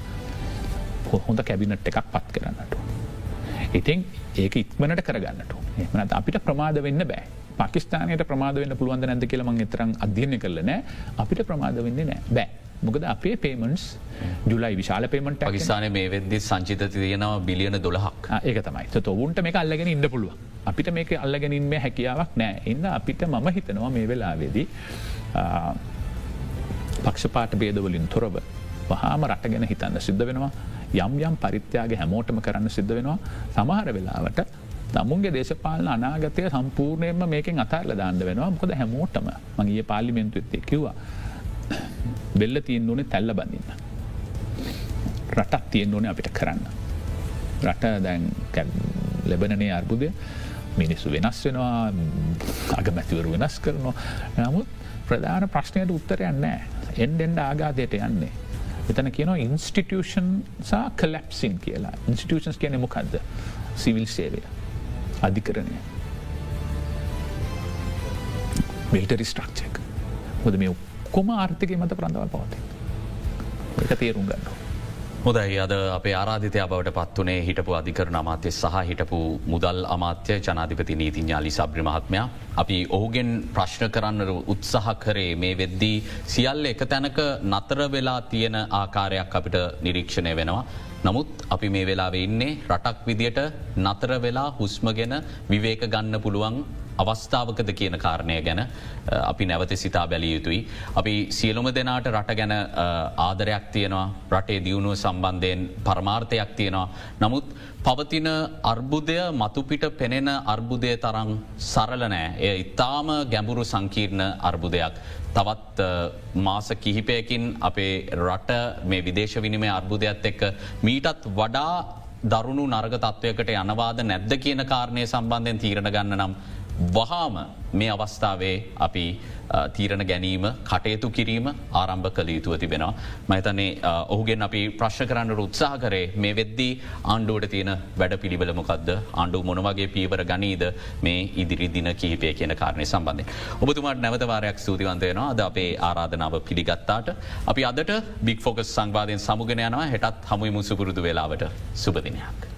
හොඳ කැබිනට් එකක් පත් කරන්නට. ඉතින් ඒක ඉක්මනට කරගන්නට එමනත් අපිට ප්‍රමාද වෙන්න බෑ. පකිස්ානයට ප්‍රමාද වන්න පුළුවන්ද නැද කියලම එතරම් අධ්‍යයනය කරල නෑ. අපිට ප්‍රමාද වෙන්න නෑ. බෑ. මොකද අපේ පේමන්ස් ජුලයි විශාල පේමට පකිස්ාන මේ වෙද්දි සංචිත තියෙනවා බිලියන දොලහක් ඒක තමයි. ඔවුන්ට මේ අල්ලගෙන ඉන්න පුළුව අපිට මේක අල්ලගෙනින්ම හැකියාවක් නෑ. එන්න අපිට මම හිතනවා මේ වෙලාවෙදී පක්ෂපාට බේදවලින් තොරව වහාම රට ගැන හිතන්න සිද්ධ වෙනවා. යම් යම් පරිත්‍යයාගේ හැමෝටම කරන්න සිද්ධ වෙනවා. සමහර වෙලාවට නමුන්ගේ දේශපාලන අනාගතය සම්පූර්ණයම මේකෙන් අතාරල දාන්න වෙනවා. මොකද හැමෝටම මගේ පාලිමෙන්තු එත්තේ කිව්වා බෙල්ල තියෙන් ඕනේ තැල්ල බඳන්න. රටක් තියෙන් ඕනේ අපිට කරන්න. රට දැන් ලැබනනේ අර්බුදය. මිනිස්සු වෙනස් වෙනවා අගමැතිවරු වෙනස් කරනවා. නමුත් ප්‍රධාන ප්‍රශ්නයට උත්තරයන්න නෑ එන්ඩෙන්ඩ ආගාදයට යන්නේ. එතන කියන ඉන්ස්ටිටියෂන් සා කලප්සින් කියලා. ඉන්ස්ටිටියෂන්ස් කියන මොකක්ද සිවිල් සේවය. අධිකරණය. මිල්ටරි ස්ට්‍රක්චක් හොද මේ ඔක්කොම ආර්ථික මත ප්‍රඳවල් පවති එක තේරුම් ගන්නවා. හොදයි අද අපේ ආරාධිතය බවට පත්වනේ හිටපු අධිකරන අමාත්‍ය සහ හිටපු මුදල් අමාත්‍ය ජනාධිපති නීතිඥාලි සබ්‍රි මහත්මයා. අපි ඔහුගෙන් ප්‍රශ්න කරන්න උත්සාහ කරේ මේ වෙද්දී සියල්ල එක තැනක නතර වෙලා තියෙන ආකාරයක් අපිට නිරීක්ෂණය වෙනවා. නමුත් අපි මේ වෙලාවෙ ඉන්නේ රටක් විදියට නතර වෙලා හුස්මගෙන විවේක ගන්න පුළුවන් අවස්ථාවකද කියන කාරණය ගැන අපි නැවත සිතා බැලිය යුතුයි. අපි සියලුම දෙනාට රට ගැන ආදරයක් තියෙනවා රටේ දියුණුව සම්බන්ධයෙන් පරමාර්ථයක් තියෙනවා. නමුත් පවතින අර්බුදය මතුපිට පෙනෙන අර්බුදය තරං සරලනෑ එය ඉතාම ගැඹුරු සංකීර්ණ අර්බුදයක්. තවත් මාස කිහිපයකින් අපේ රට මේ විදේශ විනිමේ අර්බුදයක්ත් එක්ක මීටත් වඩා දරුණු නර්ග තත්ත්වයකට යනවාද නැද්ද කියන කාරණය සම්බන්ධයෙන් තීරණ ගන්න නම් වහාම මේ අවස්ථාවේ අපි තීරණ ගැනීම කටයුතු කිරීම ආරම්භ කළ යුතුව තිබෙනවා. මහිතන්නේ ඔහුගෙන් අපි ප්‍රශ්න කරන්නට උත්සාහ කරේ මේ වෙද්දී ආණ්ඩුවට තියෙන වැඩ පිළිබලමොකක්ද ආණ්ඩු මොනවගේ පීවර ගනීද මේ ඉදිරි දින කිහිපය කියන කාරණය සම්බන්ධය. ඔබතුමාට නැවතවාරයක් සූතිවන්තයනවා අද අපේ ආරාධනාව පිළිගත්තාට. අපි අදට බික් ෆෝකස් සංවාධයෙන් සමුගෙන යනවා හෙටත් හමුවමු සුපුරුදු වෙලාවට සුපදිනයක්.